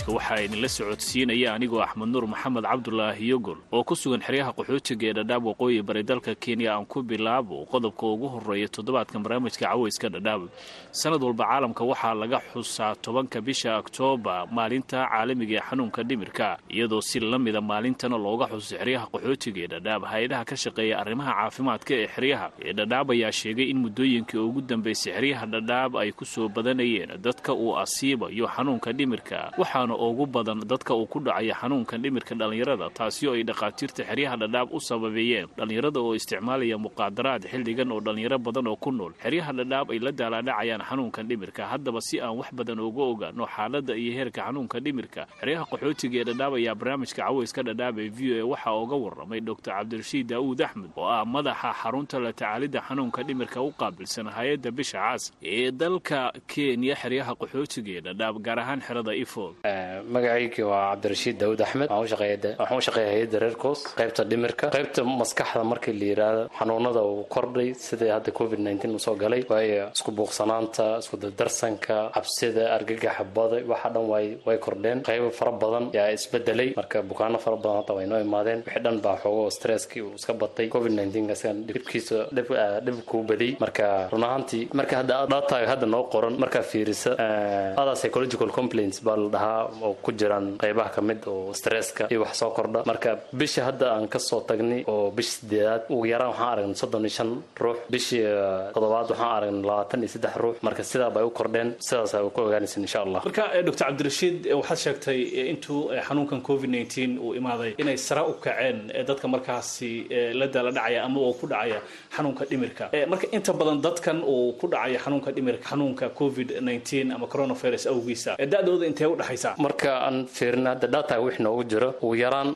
barnaamijka waxaa idinla socodsiinaya anigoo axmed nuur maxamed cabdulaahi yogol oo ku sugan xeryaha qaxootiga ee dhadhaab waqooyi bari dalka kenya aan ku bilaabo qodobka ugu horreeya toddobaadkan barnaamijka caweyska dhadhaab. Sanad walba caalamka waxaa laga xusaa tobanka bisha oktoobar maalinta caalamiga ee xanuunka dhimirka iyadoo si la mida maalintana looga xuso xeryaha qaxootiga ee dhadhaab. Hay'adaha ka shaqeeya arrimaha caafimaadka ee xeryaha ee dhadhaab ayaa sheegay in muddooyinkii ugu dambeysay xeryaha dhadhaab ay ku soo badanayeen dadka uu asiibayo xanuunka dhimirka waxaana ugu badan dadka uu ku dhacaya xanuunkan dhimirka dhallinyarada taasi oo ay dhakhaatiirta xeryaha dhadhaab u sababeeyeen. Dhallinyarada oo isticmaalaya muqaadaraad xilligan oo dhallinyaro badan oo ku nool xeryaha dhadhaab ay la daalaadhacayaan xanuunkan dhimirka. Haddaba si aan wax badan uga ogaano xaaladda iyo heerka xanuunka dhimirka xeryaha qaxootiga ee dhadhaab ayaa barnaamijka caweyska dhadhaab ee v o a waxaa uga warramay doctor cabdirashiid daa'uud axmed oo ah madaxa xarunta la tacaalidda xanuunka dhimirka u qaabilsan hay'adda bisha cas ee dalka kenya xeryaha qaxootiga ee dhadhaab gaar ahaan xerada ifo magacaygi waa cabdirashiid daawud axmed. Waxaan u shaqeeya hay'adda reer coos qaybta dhimirka qaybta maskaxda markii la yidhaahdo xanuunada uu kordhay sidai hadda covid nteen uu soo galay. Waayo isku buuqsanaanta isku dardarsanka cabsida argagaxa bada waxa dhan way kordheen. Qaybo fara badan yaa isbedelay marka bukaano fara badan hadda way noo imaadeen. Wixii dhan baa xoogo stresskii uu iska batay. Covid dhibkiisa dhib kuu badiyey marka run ahaantii marka hadda dhataaga hadda noo qoran markaa fiirisa other psychological complaints baa la dhahaa oo ku jiraan qaybaha ka mid oo stresska iyo wax soo kordha. Marka bisha hadda aan ka soo tagnay oo bisha sideedaad ugu yaraan waxaan aragnay soddon iyo shan ruux. Bishii toddobaad waxaan aragnay labaatan iyo saddex ruux. Marka sidaa bay u kordheen. Sidaas ay ku ogaanaysan insha allah. Marka doctor cabdirashiid waxaad sheegtay intuu xanuunkan covid nteen uu imaaday inay sara u kaceen dadka markaasi la daala dhacaya ama oo ku dhacaya xanuunka dhimirka. Marka inta badan dadkan uu ku dhacaya xanuunka dhimirka xanuunka covid nteen ama coronavirus awgiisa da-dooda intee u dhexaysa marka aan fiirina hadda data wix noogu jiro ugu yaraan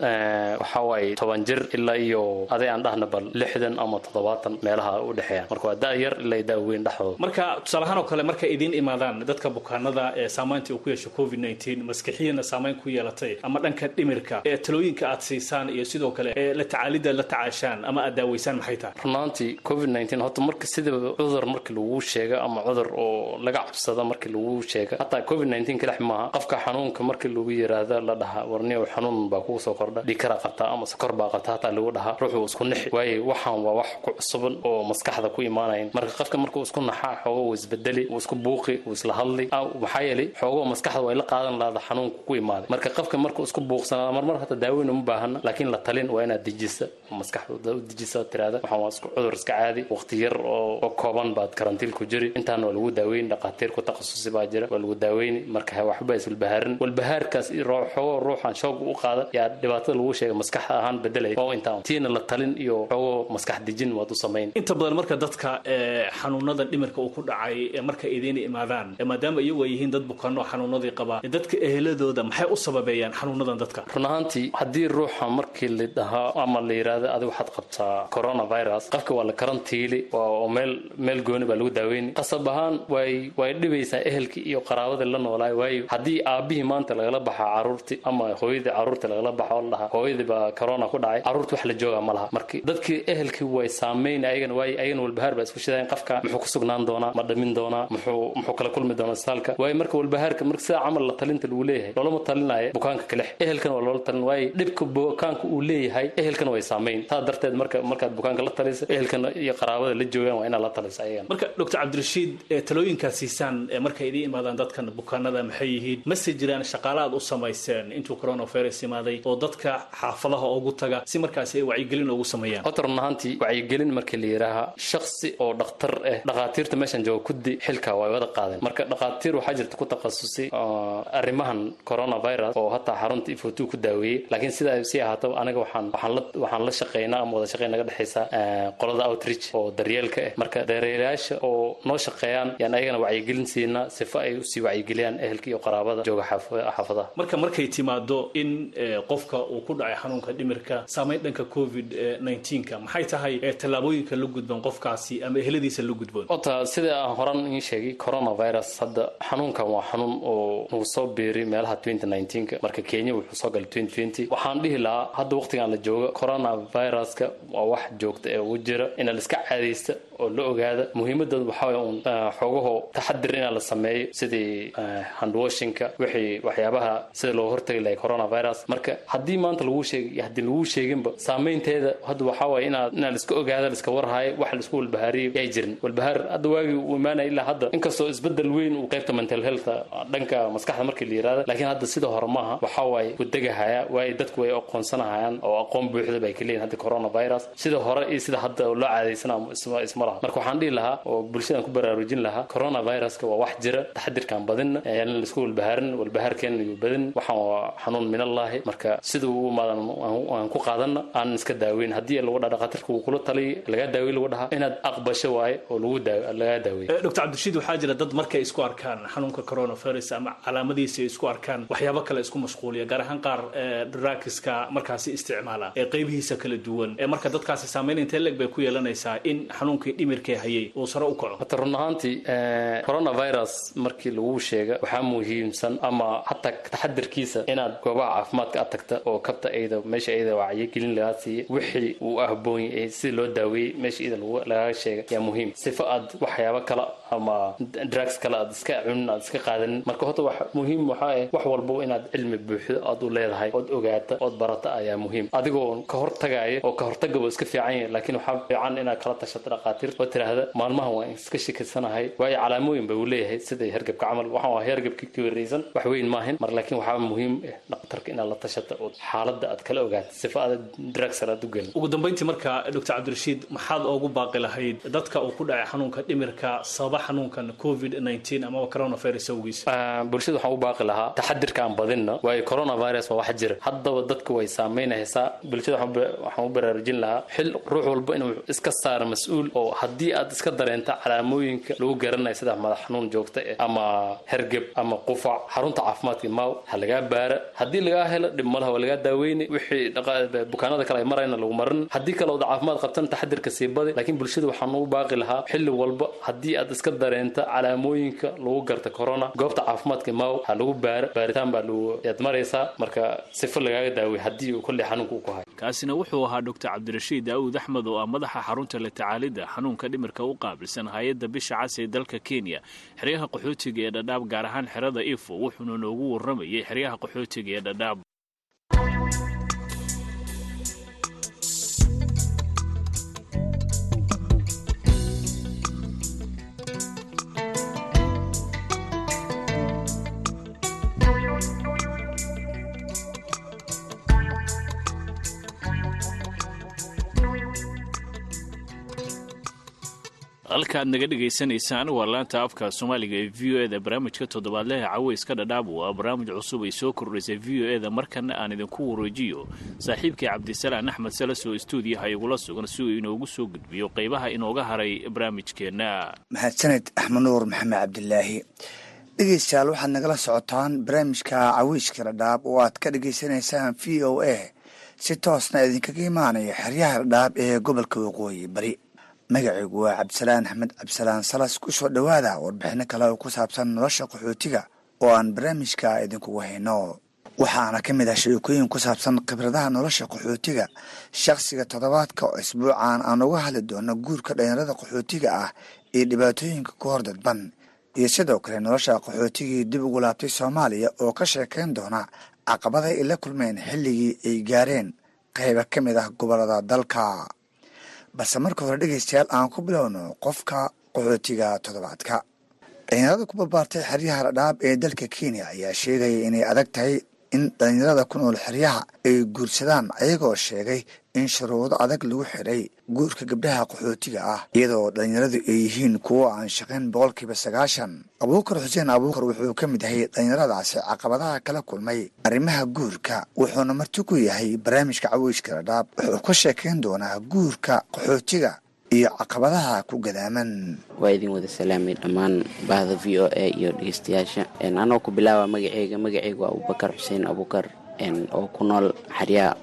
waxa waaye toban jir ilaa iyo aday aan dhahna bal lixdan ama toddobaatan meelaha u dhexeeyaan marka waa da yar ilaa da weyn dhexdooda. Marka tusaalahaan oo kale markay idiin imaadaan dadka bukaanada ee saamaynta uu ku yeesho covid nteen maskixiyana saamayn ku yeelatay ama dhanka dhimirka ee talooyinka aad siisaan iyo sidoo kale ee la tacaalidda la tacaashaan ama aad daaweysaan maxay tahay? Runaantii covid nteen horta marka sida cudur markii lagu sheega ama cudur oo laga cabsada markii lagu sheega hataa covid nteen kalex maaha qofka xanuunka markii lagu yiraahdo la dhaha warniyow xanuun baa kugu soo kordha dhikara qabtaa ama sokor baa qabta hataa lagu dhahaa ruuxuu isku nixi waaye waxaan waa wax ku cusuban oo maskaxda ku imaanayn. Marka qofka markuu isku naxaa xoogo uu isbedeli uu isku buuqi uu isla hadli maxaa yeelay xoogo maskaxda way la qaadan lahda xanuunka ku imaaday marka qofka markuu isku buuqsanaa marmar hata daaweyn uma baahana laakiin la talin waa inaad dejisa maskaxda u dejisa tiraada waxaan waa isku cudur iska caadi waqti yar oo kooban baad karantiil ku jiri. Intaan waa lagu daaweyn dhaqaatiir ku takhasusi baa jira waa lagu daaweyni marka waxba iswalbahaarin walbahaarkaas xoogo ruuxan shoog u qaada yaa dhibaatada lagu sheega maskaxda ahaan bedelay waa intaan tiina la talin iyo xoogo maskax dejin waad u samayn inta badan marka dadka xanuunada dhimirka uu ku dhacay marka idiin imaadaan maadaama iyagu ay yihiin dad bukaano xanuunadii qabaa dadka eheladooda maxay u sababeeyaan xanuunadan dadka? Run ahaantii haddii ruuxa markii la dhahaa ama la yidhaahdo adi waxaad qabtaa coronavirus qofka waa la karantiili oo meel meel gooni baa lagu daaweyni qasab ahaan way way dhibaysaa ehelkii iyo qaraabadii la noolaay waayo haddii aabihii maanta lagala baxa caruurtii ama hooyadii caruurtii lagala baxa oo la dhahaa hooyadii baa corona ku dhacay. Caruurtii wax la jooga ma laha. Marki dadkii ehelkii way saameyn ayagana waay ayagana walbahaar baa isku shideen qofka muxuu ku sugnaan doonaa ma dhamin doonaa muxuu muxuu kala kulmi doonaa isbitaalka. Waayo marka walbahaarka marka sidaa camal la talinta lagu leeyahay loolama talinayo bukaanka kalex ehelkana waa loola talin waayo dhibka bukaanka uu leeyahay ehelkana way saameyn. Taa darteed marka markaad bukaanka la talisa ehelkana iyo qaraabada la joogaan waa inaad la talisa ayagana marka doctor cabdirashiid talooyinkaad siisaan ee markay idiin imaadaan dadkan bukaanada maxay yihiin? Mase jiraan shaqaale aad u samayseen intuu coronavirus imaaday oo dadka xaafadaha ugu taga si markaasi ay wacyigelin ugu sameeyaan. Horta run ahaantii wacyigelin markii la yidhaaha shaksi oo dhakhtar ah dhakhaatiirta meeshan jooga kuddi xilka way wada qaadeen. Marka dhakhaatiir waxaa jirta ku takhasusay oo arrimahan coronavirus oo hataa xarunta ifotu ku daaweeyey laakiin sida ay sii ahaato aniga waxaan waxaan la shaqeynaa ama wada shaqeyn naga dhexaysa qolada outreach oo daryeelka ah marka daryeelayaasha oo noo shaqeeyaan yaan ayagana wacyigelin siinaa sifo ay u sii wacyigeliyaan ehelka iyo qaraabada jooga xaaf- xaafadaha marka markay timaado in qofka uu ku dhacay xanuunka dhimirka saameyn dhanka covid 19ka maxay tahay tallaabooyinka la gudboon qofkaasi ama eheladiisa la gudboon? Horta sida aan horan iin sheegay coronavirus hadda xanuunkan waa xanuun oo nagu soo biiray meelaha 2019ka marka kenya wuxuu soo galay 2020 waxaan dhihi lahaa hadda waqtigan la jooga coronaviruska waa wax joogta ee ugu jira ina la iska caadaysta oo la ogaada. Muhiimadooda waxaa waye uun ah, xoogaho taxadir inaa la sameeyo sidii ah, handwashinka wixii waxyaabaha sida looga hortagi lahay coronavirus. Marka haddii maanta laguu sheegay haddii laguu sheeginba saameynteeda hadda waxaa waye inaad inaad iska ogaada laiska warhayo wax la isku walbahaariyo yay jirin. Walbahaar hadda waagii uu imaanaya ilaa hadda inkastoo isbeddel weyn uu qaybta mental health dhanka maskaxda markii la yirahda laakiin hadda sida hore maaha waxaa waaye wadegahaya waayo dadku way aqoonsanahayaan oo aqoon buuxda bay ka leeyihiin coronavirus. Sida hore iyo sida hadda loo caadaysana isma marka waxaan dhihi lahaa oo bulshadan ku baraarujin lahaa coronaviruska waa wax jira taxadirkaan badinna yaan la isku walbahaarin walbahaarkeena iyo badin waxaan waa xanuun min allaahi marka sida uu imaadan aan ku qaadanna aan iska daaweyn. Haddii lagu dhaha dhakhaatiirka uu kula taliy lagaa daaweyn lagu dhahaa. Inaad aqbasho waaye oo lagaa daaweey Eh, dr cabdirashiid waxaa jira dad markay isku arkaan xanuunka coronavirus ama calaamadiisa isku arkaan waxyaabo kale isku mashquuliya gaar ahaan qaar eh, drugska markaasi isticmaala ee qeybihiisa kala duwan. Marka dadkaasi saameyn intee leeg bay ku yeelanaysaa in xanuunkii dhimirkee hayay uu sare u kaco? Horta run ahaantii eh, coronavirus markii lagu sheega waxaa muhiimsan ama hataa taxadirkiisa inaad goobaha caafimaadka aad tagta oo kabta ayda meesha ayda wacyigelin lagaa siiya wixii uu ahboon sida loo daaweeyey meesha iyada lagu- lagaga sheega yaa muhiim sifo aad waxyaabo kale ama drugs kale aad iska cunin aad iska qaadanin marka horta wax muhiim waxaa ah wax walbo inaad cilmi buuxdo aad u leedahay ood ogaata ood barata ayaa muhiim. Adigoo ka hortagaya oo ka hortagaba iska fiican yahay laakiin waxaa fiican inaad kala tashato dhaqaatiir. Oo tiraahda maalmahan waan iska shakisanahay waayo calaamooyin ba uu leeyahay sida hergebka camal. Waxaan waa hergebka ka wareysan wax weyn maahin mar laakiin waxaa muhiim ah dhaqtarka inaad la tashato oo xaaladda aad kala ogaato sifo aad drugs aad u gelin. Ugu dambeyntii marka dr cabdirashiid maxaad oogu baaqi lahayd dadka uu ku dhacay xanuunka dhimirka sababa xanuunkan covid 19 amaba coronavirus awgiis. Ah, bulshada waxaan u baaqi lahaa taxadirka aan badinna waayo coronavirus waa wax jira. Haddaba dadku way saameynaysaa bulshada waxaan u baraarujin lahaa xil ruux walba inuu iska saaro mas'uul oo haddii aad iska dareenta calaamooyinka lagu garanayo sida madax xanuun joogta eh ama hergeb ama qufac xarunta caafimaadka maaw ha lagaa baara. Haddii lagaa helo dhib malaha waa lagaa daaweyni wixii bukaanada kale ay marayna lagu marin. Haddii kale ood caafimaad qabtan taxadirka sii badi. Laakiin bulshada waxaan u baaqi lahaa xilli walba haddii aad iska dareenta calaamooyinka lagu garta corona. Goobta caafimaadka maaw ha lagu baara baaritaan baa lagu yaad marka sifo lagaaga daawey haddii uu kolley xanuunka uu ku hayo. Kaasina wuxuu ahaa dr cabdirashiid daawud axmed oo ah madaxa xarunta la tacaalidda xanuunka dhimirka u qaabilsan hay'adda bisha cas ee dalka kenya. Xeryaha qaxootiga ee dhadhaab gaar ahaan xerada ifo wuxuuna noogu waramayay xeryaha qaxootiga ee dhadhaab halka aad naga dhegaysanaysaan waa laanta afka soomaaliga ee v o eda barnaamijka toddobaadleha caweyska dhadhaab. Waa barnaamij cusub ay soo kordhaysay v o eda markana aan idinku wareejiyo. Saaxiibkii cabdisalaan axmed salas oo stuudiyaha igula sugan si uu inoogu soo gudbiyo qeybaha inooga haray barnaamijkeenna mahadsaned axmed nuur maxamed cabdilaahi dhegeystayaal waxaad nagala socotaan barnaamijka caweyska dhadhaab oo aad ka dhegeysanaysaan v o a. Si toosna idinkaga imaanaya xeryaha dhadhaab ee gobolka waqooyi bari magacaygu waa cabdisalaan axmed cabdisalaan salas ku soo dhowaada warbixino kale oo ku saabsan nolosha qaxootiga oo aan barnaamijka idinkugu hayno waxaana ka mid ah sheekooyin ku saabsan khibradaha nolosha qaxootiga shakhsiga toddobaadka oo isbuucan aan uga hadli doono guurka dhalinyarada qaxootiga ah iyo dhibaatooyinka ku hor dadban iyo sidoo kale nolosha qaxootigii dib ugu laabtay soomaaliya oo ka sheekayn doona caqabada ay la kulmeen xilligii ay gaareen qayba ka mid ah gobollada dalka balse marka hore dhegeystayaal aan ku bilowno qofka qaxootiga toddobaadka. Dhalinyarada ku barbaartay xeryaha dhadhaab ee dalka kenya ayaa sheegaya inay adag tahay in dhalinyarada ku nool xeryaha ay guursadaan ayagoo sheegay in shuruudo adag lagu xiray guurka gabdhaha qaxootiga ah iyadoo dhalinyaradu ay yihiin kuwo aan shaqayn boqolkiiba sagaashan. Abuukar xuseen abuukar wuxuu ka mid yahay dhalinyaradaasi caqabadaha kala kulmay arrimaha guurka wuxuuna marti ku yahay barnaamijka caweyska dhadhaab wuxuu ka sheekayn doonaa guurka qaxootiga iyo caqabadaha ku gadaaman. Waa idin wada salaamay dhammaan bahda v o a iyo dhegeystayaasha. Anoo ku bilaaba magaceyga magaceyga waa abubakar xuseen abuukar oo ku nool xaryaa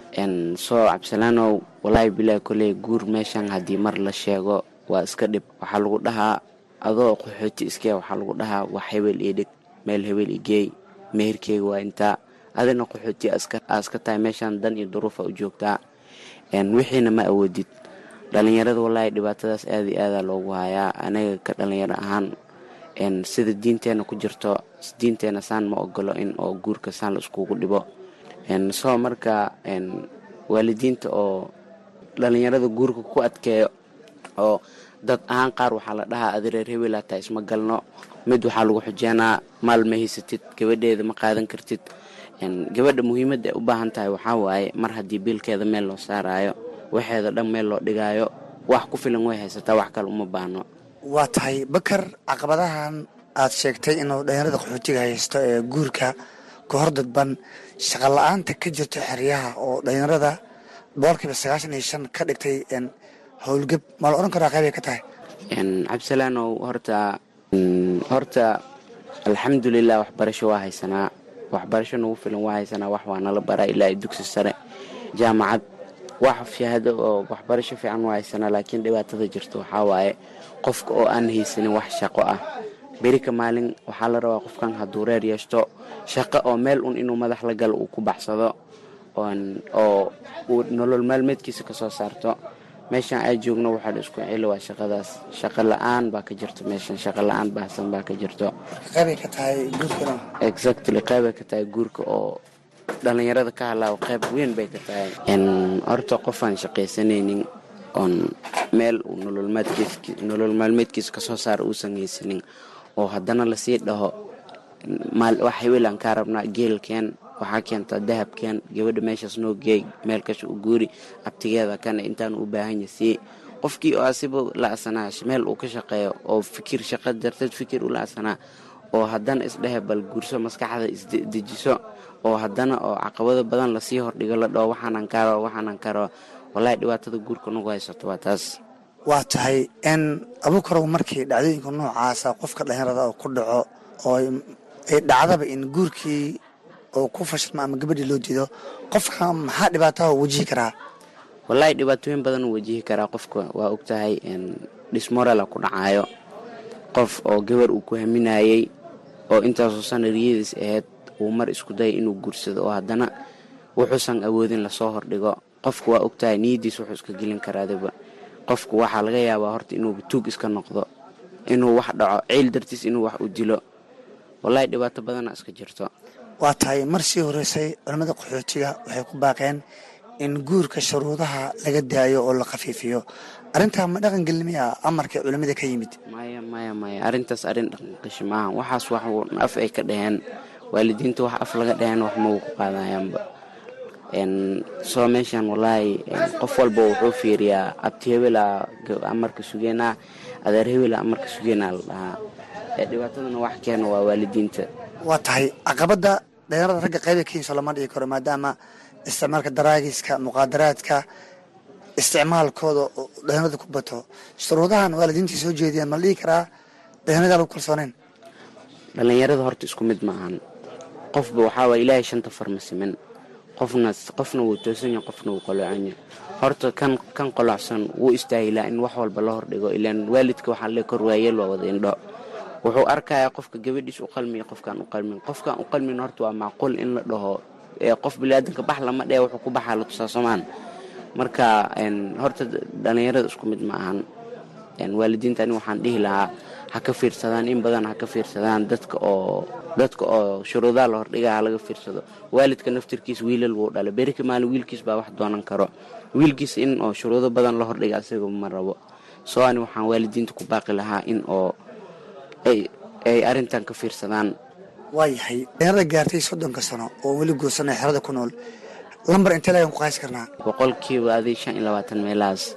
soo cabsalaanow walaahi bilaa koley guur meeshan haddii mar la sheego waa iska dhib. Waxaa lagu dhahaa adoo qaxooti iskee waxaa lagu dhahaa wax hebel io dhig meel hebel igeey meherkeyga waa intaa. Adina qaxooti aaska tahay meeshan dan iyo duruufa u joogtaa. Wixiina ma awoodid. Dhalinyarada walaahi dhibaatadaas aada iyo aadaa loogu hayaa. Anaga ka dhalinyaro ahaan sida diinteena ku jirto diinteena saan ma ogolo in oo guurka saan la iskugu dhibo soo marka waalidiinta oo dhalinyarada guurka ku adkeeyo oo dad ahaan qaar waxaa la dhahaa adi reer hebelaa isma galno. Mid waxaa lagu xujeenaa maal ma haysatid gabadheeda ma qaadan kartid. Gabadha muhiimadda ay u baahan tahay waxaa waaye mar haddii biilkeeda meel loo saaraayo waxeeda dhan meel loo dhigaayo wax ku filan way haysataa wax kale uma baahno. Waa tahay bakar caqabadahan aad sheegtay inuu dhalinyarada qaxootiga haysto ee guurka ka hor dadban shaqa la'aanta ka jirto xeryaha oo dhalinyarada boqolkiiba sagaashan iyo shan ka dhigtay howlgab. Ma la odhan karaa qaybay ka tahay? Cabdisalaanow horta horta alxamdulilah waxbarasho waa haysanaa waxbarasho nagu filan waa haysanaa wax waa nala baraa ilaa dugsi sare. Jaamacad wax shahaado oo waxbarasho fiican waa haysanaa laakiin dhibaatada jirto waxaa waaye qofka oo aan haysanin wax shaqo ah berika maalin waxaa la rabaa qofkan hadduu reer yeeshto shaqo oo meel un inuu madax la galo uu ku baxsado oo uu nolol maalmeedkiisa ka soo saarto. Meeshan ay joogno waxaa la isku celi waa shaqadaas. Shaqo la'aan baa ka jirto meeshan shaqo la'aan baahsan baa ka jirto. Exactly qaybay ka tahay guurka oo dhalinyarada ka halaawo qayb weyn bay ka tahay. Horta qofaan shaqaysanaynin oon meel uu nolol maalmeedkiisa ka soo saara uusan haysanin oo haddana la sii dhaho wax kaa rabnaa geelkeen waxaa keentaa dahabkeen gabadha meeshaas noo geey meel kasha u guuri abtigeeda kana intaan u baahan yasii qofkii oo asiba la-sanaa meel uu ka shaqeeyo oo fikir shaqa darteed fikir u la-sanaa oo haddana isdhehe bal guurso maskaxda isdejiso oo haddana oo caqabado badan la sii hordhigo la dhaho waxaanan karo waxaanan karo wallaahi dhibaatada guurka nagu haysato waa taas waa tahay in abuukarow markii dhacdooyinka noocaasa qofka dhalinyarada oo ku dhaco oo ay dhacdaba in guurkii oo ku fashilma ama gabadhii loo diido qofka maxaa dhibaataha wajihi karaa? Wallaahi dhibaatooyin badan uu wajihi karaa qofka. Waa ogtahay dhismorala ku dhacaayo qof oo gabar uu ku haminayey oo intaasoo sanariyadiis ahayd uu mar isku daya inuu guursado oo haddana wuxuusan awoodin la soo hordhigo. Qofku waa ogtahay niyadiis wuxuu iska gelin karaadaba qofku waxaa laga yaabaa horta inuu tuug iska noqdo inuu wax dhaco ciil dartiis inuu wax u dilo. Wallaahi dhibaato badana iska jirto. Waa tahay mar sii horeysay culimmada qaxootiga waxay ku baaqeen in guurka shuruudaha laga daayo oo la khafiifiyo. Arrintaa ma dhaqan gelimiya amarka culimmada ka yimid. Maya maya maya arrintaas arrin dhaqanqashi maaha. Waxaas wax af ay ka dhaheen. Waalidiinta wax af laga dhaheen wax ma uu ku qaadayaanba soo meeshan wallaahi qof walba wuxuu fiiriyaa abti hebela amarka sugeenaa adeer hebela amarka sugeenaa la dhahaa. Dhibaatadana wax keena waa waalidiinta. Waa tahay caqabadda dhalinyarada ragga qayba keyso lama dhigi karo maadaama isticmaalka daraagiska muqaadaraadka isticmaalkooda oo dhalinyarada ku bato. Shuruudahan waalidiintii soo jeediyaan ma la dhigi karaa dhalinyarada lagu kalsooneyn dhalinyarada horta isku mid ma ahan. Qofba waxaa waay ilaahay shanta farma siman qofna qofna wuu toosan yahay qofna wuu qolocan yahay. Horta kan kan qolocsan wuu istaahilaa in wax walba la hordhigo ilaan waalidka waxaa le kor waayeel waa wada indho. Wuxuu arkayaa qofka gabadhiis u qalmiya qofkaan u qalmin. Qofkaan u qalmin horta waa macquul in la dhaho qof biniaadanka bax lama dhee wuxuu ku baxaa la tusaa marka horta dhallinyarada isku mid ma ahan. Waalidiinta ani waxaan dhihi lahaa ha ka fiirsadaan in badan ha ka fiirsadaan dadka oo dadka oo shuruudaha la hordhigaa ha laga fiirsado. Waalidka naftirkiis wiilal wuu dhala berika maalin wiilkiis baa wax doonan karo. Wiilkiis in oo shuruudo badan la hordhiga asaga ma rabo. Soo ani waxaan waalidiinta ku baaqi lahaa in oo ay arrintan ka fiirsadaan. Waayahay dhalinyarada gaartay soddonka sano oo weli guursanaya xerada ku nool lambar intee lagan ku qaasi karnaa. Boqolkiiba adii shan iyo labaatan meelahaas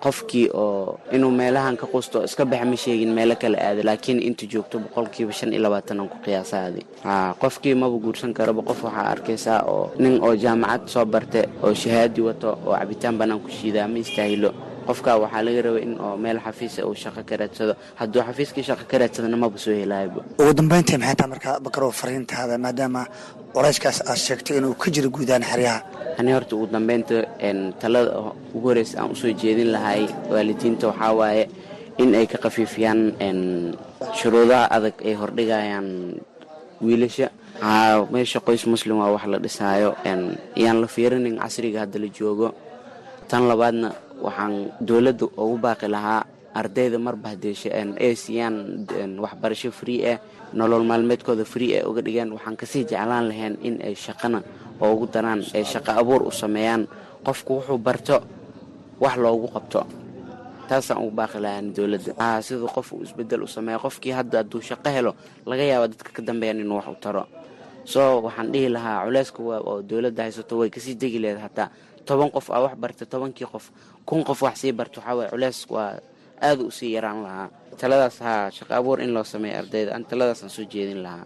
qofkii oo inuu meelahan ka qusto iska baxa ma sheegin meelo kale aada laakiin inta joogto boqolkiiba shan iyo labaatan aan ku qiyaasaadi. Qofkii maba guursan karaba qof waxaa arkaysaa oo nin oo jaamacad soo barte oo shahaadi wato oo cabitaan banaan ku shiidaa ma istaahilo qofka waxaa laga rabay in oo meel xafiisa uu shaqo ka raadsado hadduu xafiiskii shaqo ka raadsadana maba soo helaayaba ugu dambayntii maxay taa markaa bakarow fariintaada maadaama qorayskaas aad sheegtay inuu ka jiro guudaan xeryaha? Ani horta ugu dambeynta talada ugu horeysa aan u soo jeedin lahay waalidiinta waxaa waaye in ay ka khafiifiyaan shuruudaha adag ay hordhigayaan wiilasha. Meesha qoys muslim waa wax la dhisaayo iyaan la fiirinin casriga hadda la joogo. Tan labaadna waxaan dowladda ugu baaqi lahaa ardayda marba hadeeshe ay siiyaan waxbarasho free ah nolol maalmeedkooda free ah uga dhigaan waxaan ka sii jeclaan lahayn in ay shaqana ugu daraan ay shaqo abuur u sameeyaan. Qofku wuxuu barto wax loogu qabto. Taasaan ugu baaqi lahaan dowladda. Siduu qof uu isbeddel u sameeya qofkii hadda hadduu shaqo helo laga yaaba dadka ka dambeeyaan inuu wax u taro. Soo waxaan dhihi lahaa culeyska oo dowladda haysato way ka sii degi lehed hataa toban qof aa wax barta tobankii qof kun qof wax sii barta waxaa waye culeys waa aada u sii yaraan lahaa. Taladaas haa shaqo abuur in loo sameeya ardayda an taladaasaan soo jeedin lahaa.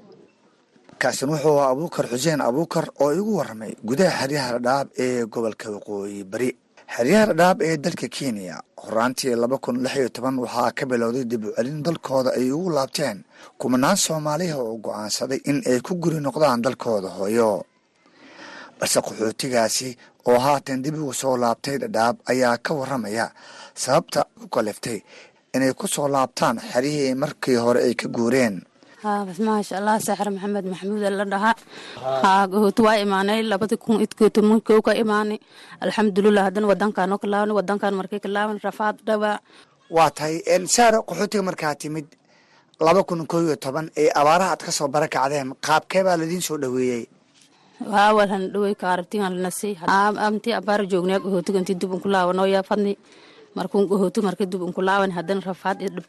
Kaasin wuxuu ahaa abuukar xuseen abuukar oo igu warramay gudaha xeryaha dhadhaab ee gobolka waqooyi bari. Xeryaha dhadhaab ee dalka kenya horaantii laba kun lix iyo toban waxaa ka bilowday dib u celin dalkooda ay ugu laabteen kumanaan soomaaliha oo go'aansaday in ay ku guri noqdaan dalkooda hooyo balse qaxootigaasi oo haatan dib ugu soo laabtay dhadhaab ayaa ka warramaya sababta u kaliftay inay ku soo laabtaan xeryihii markii hore ay ka guureen. Maasha allah saaxir maxamed maxamuud la dhahaa haa gahooti waa imaanay labadi kun idkootomankow ka imaanay. Alxamdulilah haddana wadankaanoo ka laabanay wadankaan markay ka laaban rafaad dhawaa waa tahay saare qaxootiga markaa timid laba kun koo iyo toban ee abaaraha aad ka soo barakacdeen qaabkee baa ladiin soo dhoweeyey waawalhan dhawey kaarabtigan lanasi amti abaara joognaa gahootiga inti dib unku laabanoo yaa fadni. Markuun gahooti marka rafaad dhib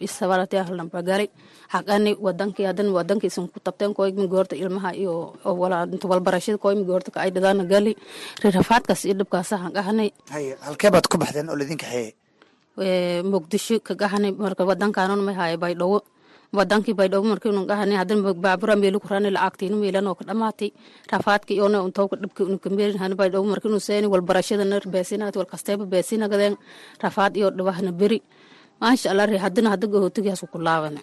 xaqani wadankii wadankii isan ku tabteen koymi goorta ilmaha iyo inta walbarashada koymi goorta ka ay dhadaana gali. Rafaadkaas iyo dhibkaasa han qahanay haye halkee baad ku baxdeen oo ladin kaxeeye muqdisho ka qahanay marka wadankaanun may haaye baydhawo wadankii baydhabo markiinu qahanay haddana baabura meelu kurani lacagtiinu meelan oo ka dhamaatay rafaadka iyona untowka dhibka inu kameerin hani baydhabo markiinu seeni walbarashadana beesinagati walkasteeba beesinagadeen. Rafaad iyo dhibahna beri. Maasha allah re haddana hadda gahootigaasku ku laabana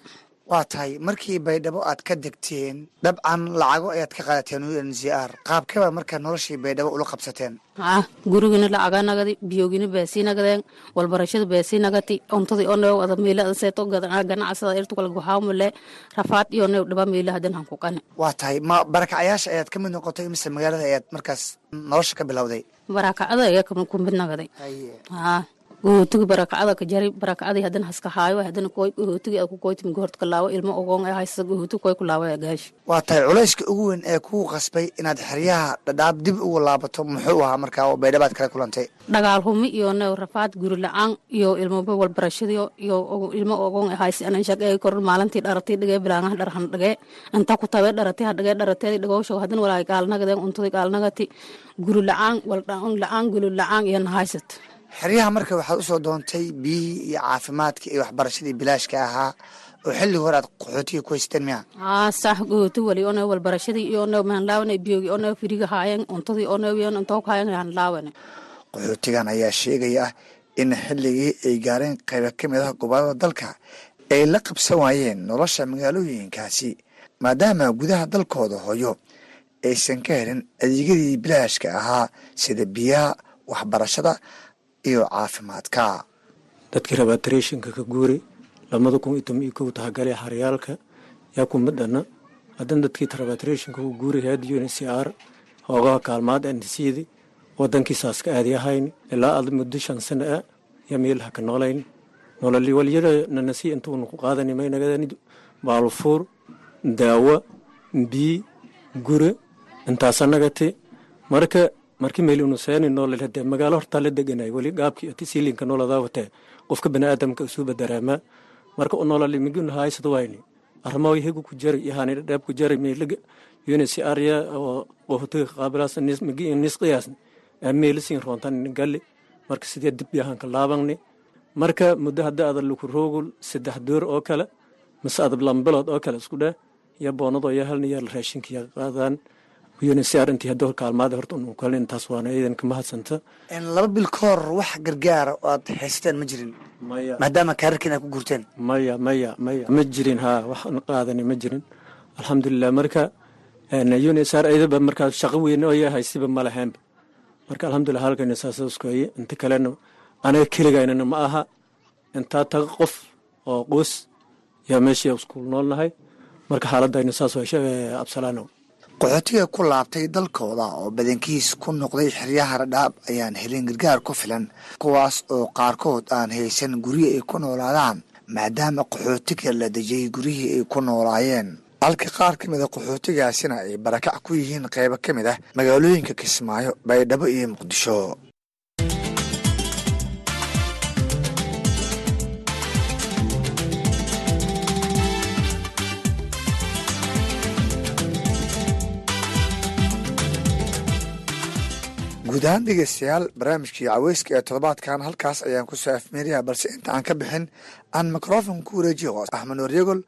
waa tahay markii baydhabo aad ka degteen dabcan lacago ayaad ka qaadateen u n c r. Qaabkee baad markaa noloshii baydhabo ula qabsateen. Ah gurigina lacaganagadi biyogina beesinagadeen walbarashada beesinagati cuntadii oneo wada meela seeto ganacsada irtu kala rafaad iyo neo dhiba meela hadan hanku qane waa tahay ma barakacayaasha ayaad ka mid noqotay mise magaalada ayaad markaas nolosha ka bilowday? Barakacada ayaa ku mid nagaday ah gahootiga barakacada ka jari barakacadii haddana haska haayo haddana koy gahootigi ku koytimi ka laawo ilmo ogoon ee haysta gahooti koy ku laawo gaash waa tahay culayska ugu weyn ee kugu qasbay inaad xeryaha dhadhaab dib ugu laabato muxuu ahaa markaa oo baydhabaad kala kulantay? Dhagaal humi iyo new rafaad guri la'aan iyo ilmoba walbarashadiyo iyo ilmo ogoon ee haysta anan shaqeey kor maalintii dharatii dhigee bilaangaha dharhan dhigee inta ku tabee dharatii ha dhigee dharateedi dhigoosho haddana walaay gaalnagadeen untadii gaalnagati guri la'aan waldhaan la'aan guli la'aan iyo nahaysat xeryaha marka waxaad u soo doontay biyihii iyo caafimaadkii iyo waxbarashadii bilaashka ahaa oo xilli hore aad qaxootiga ku haysteen miya? Aa sax gooti wali ono walbarashadii iyo ono maan laawana biyogi ono firiga haayeen cuntadii ono yon intoo haayeen aan laawana qaxootigan ayaa sheegaya in xilligii ay gaareen qayba ka mid ah gobollada dalka ay la qabsan waayeen nolosha magaalooyinkaasi maadaama gudaha dalkooda hooyo aysan ka helin adeegyadii bilaashka ahaa sida biyaha waxbarashada iyo caafimaadka. Dadkii rabaa tareeshinka ka guuri lamada kun iyo toban iyo kow tahagalay xaryaalka yaa kuma dhana haddana dadkii trabatrationka u guuri head un c r hoogaha kaalmaad ansiidi wadankiisaas ka aadi ahayn ilaa ad muddo shan sano ah yaa meelaha ka noolayn. Nololi walyada nanasi intuunu ku qaadani maynagani baalufuur daawo bii gure intaasa nagati marka markii meelinu seeni noolal hadee magaalo hortaa la deganay weli gaabkii ati siilinka nooladaa watee qofka baniaadamka isuuba daraamaa marka u nololi miginu haysad wayni arrimo hegu ku jari yahaani dhadheeb ku jari meelaga unisi arya oo qohtiga qaabilaas migi nis qiyaasni meelisin roontan galli. Marka sidee dib yahanka laabangni? Marka muddo hadda ada luku saddex door oo kale mase adab lambilood oo kale isku dheh iyo boonadoo ya halni yaa raashinka yaa qaadaan unisiar intii hadda kaalmaada horta unu kale intaas waana iidan ka mahadsanta laba bil ka hor wax gargaara oo aad haysateen ma jirin. Maya. Maadaama kaararkiin aad ku guurteen. Maya maya maya. Ma jirin haa wax qaadani ma jirin. Alxamdulilah marka unisar ayadaba markaa shaqo weyn oo yaa haysiba ma lahaynba marka alxamdulilah halkani saasa iskuhaye inta kalena anaga keligaynana ma aha. Intaa taga qof oo qoys yaa meesha iskuul noolnahay marka xaaladayna saas absalaano qaxootiga ku laabtay dalkooda oo badankiis ku noqday xeryaha radhaab ayaan helin gargaar ku filan kuwaas oo qaarkood aan haysan guryo ay ku noolaadaan maadaama qaxootiga la dejiyey guryihii ay ku noolaayeen. Halka qaar ka mid a qaxootigaasina ay barakac ku yihiin qaybo ka mid ah magaalooyinka kismaayo baydhabo iyo muqdisho guud dhegeystayaal barnaamijkii caweyska ee toddobaadkan halkaas ayaan ku soo afmeerayaa balse inta aan ka bixin aan mikrofon ku wareejiyo axmed nooryagol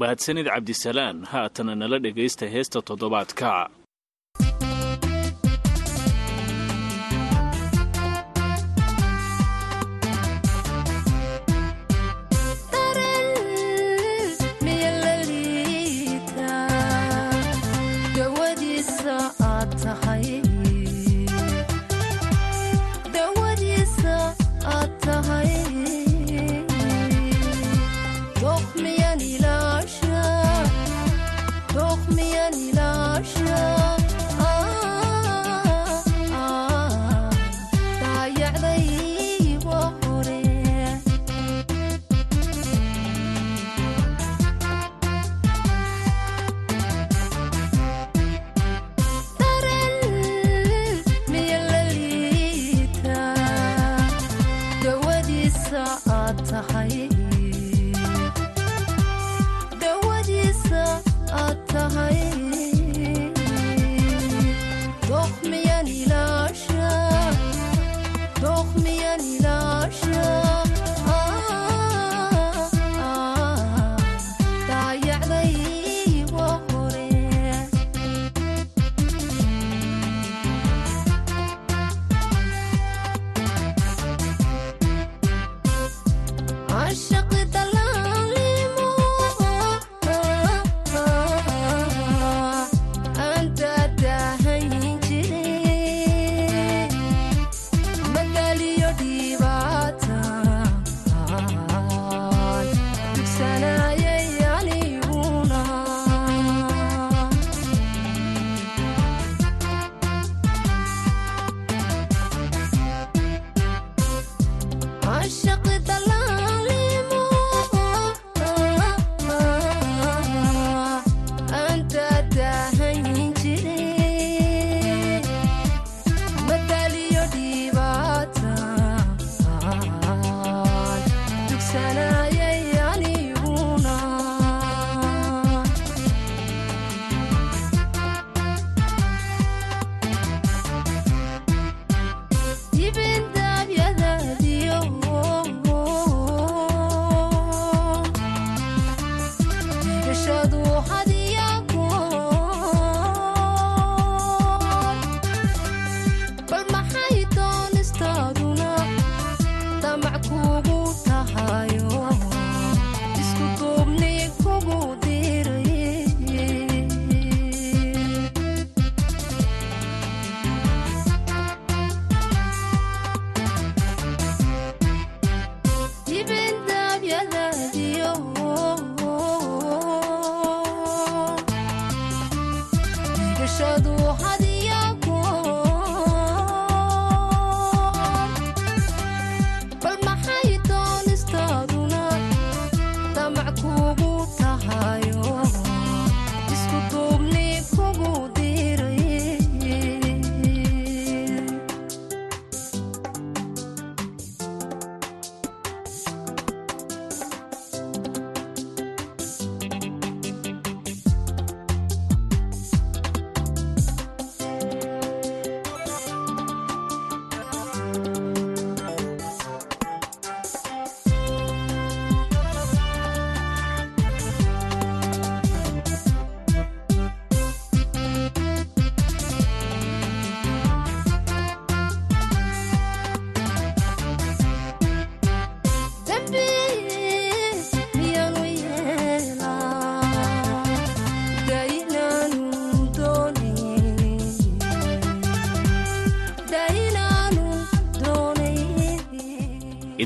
mahadsanid cabdisalaan haatana nala dhegaysta heesta toddobaadka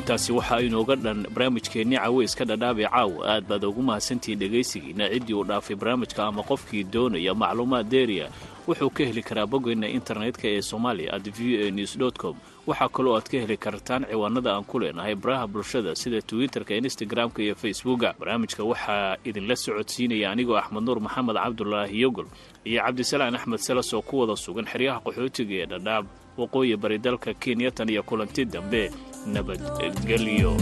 intaasi waxa inooga dhan barnaamijkeennii caweyska dhadhaabee caawa aad baad ugu mahadsantihiin dhegaysigiina ciddii uu dhaafay barnaamijka ama qofkii doonaya macluumaad deeriya wuxuu ka heli karaa boggeena internetka ee somalia at v a news com. Waxaa kaloo aad ka heli kartaan ciwaanada aan ku leenahay baraha bulshada sida twitter-ka instagram-ka iyo facebooka barnaamijka waxaa idinla socodsiinaya anigoo axmed nuur maxamed cabdulaahi yogol iyo cabdisalaan axmed selas oo ku wada sugan xeryaha qaxootiga ee dhadhaab waqooyi bari dalka kenya tan iyo kulanti dambe nabadgelyo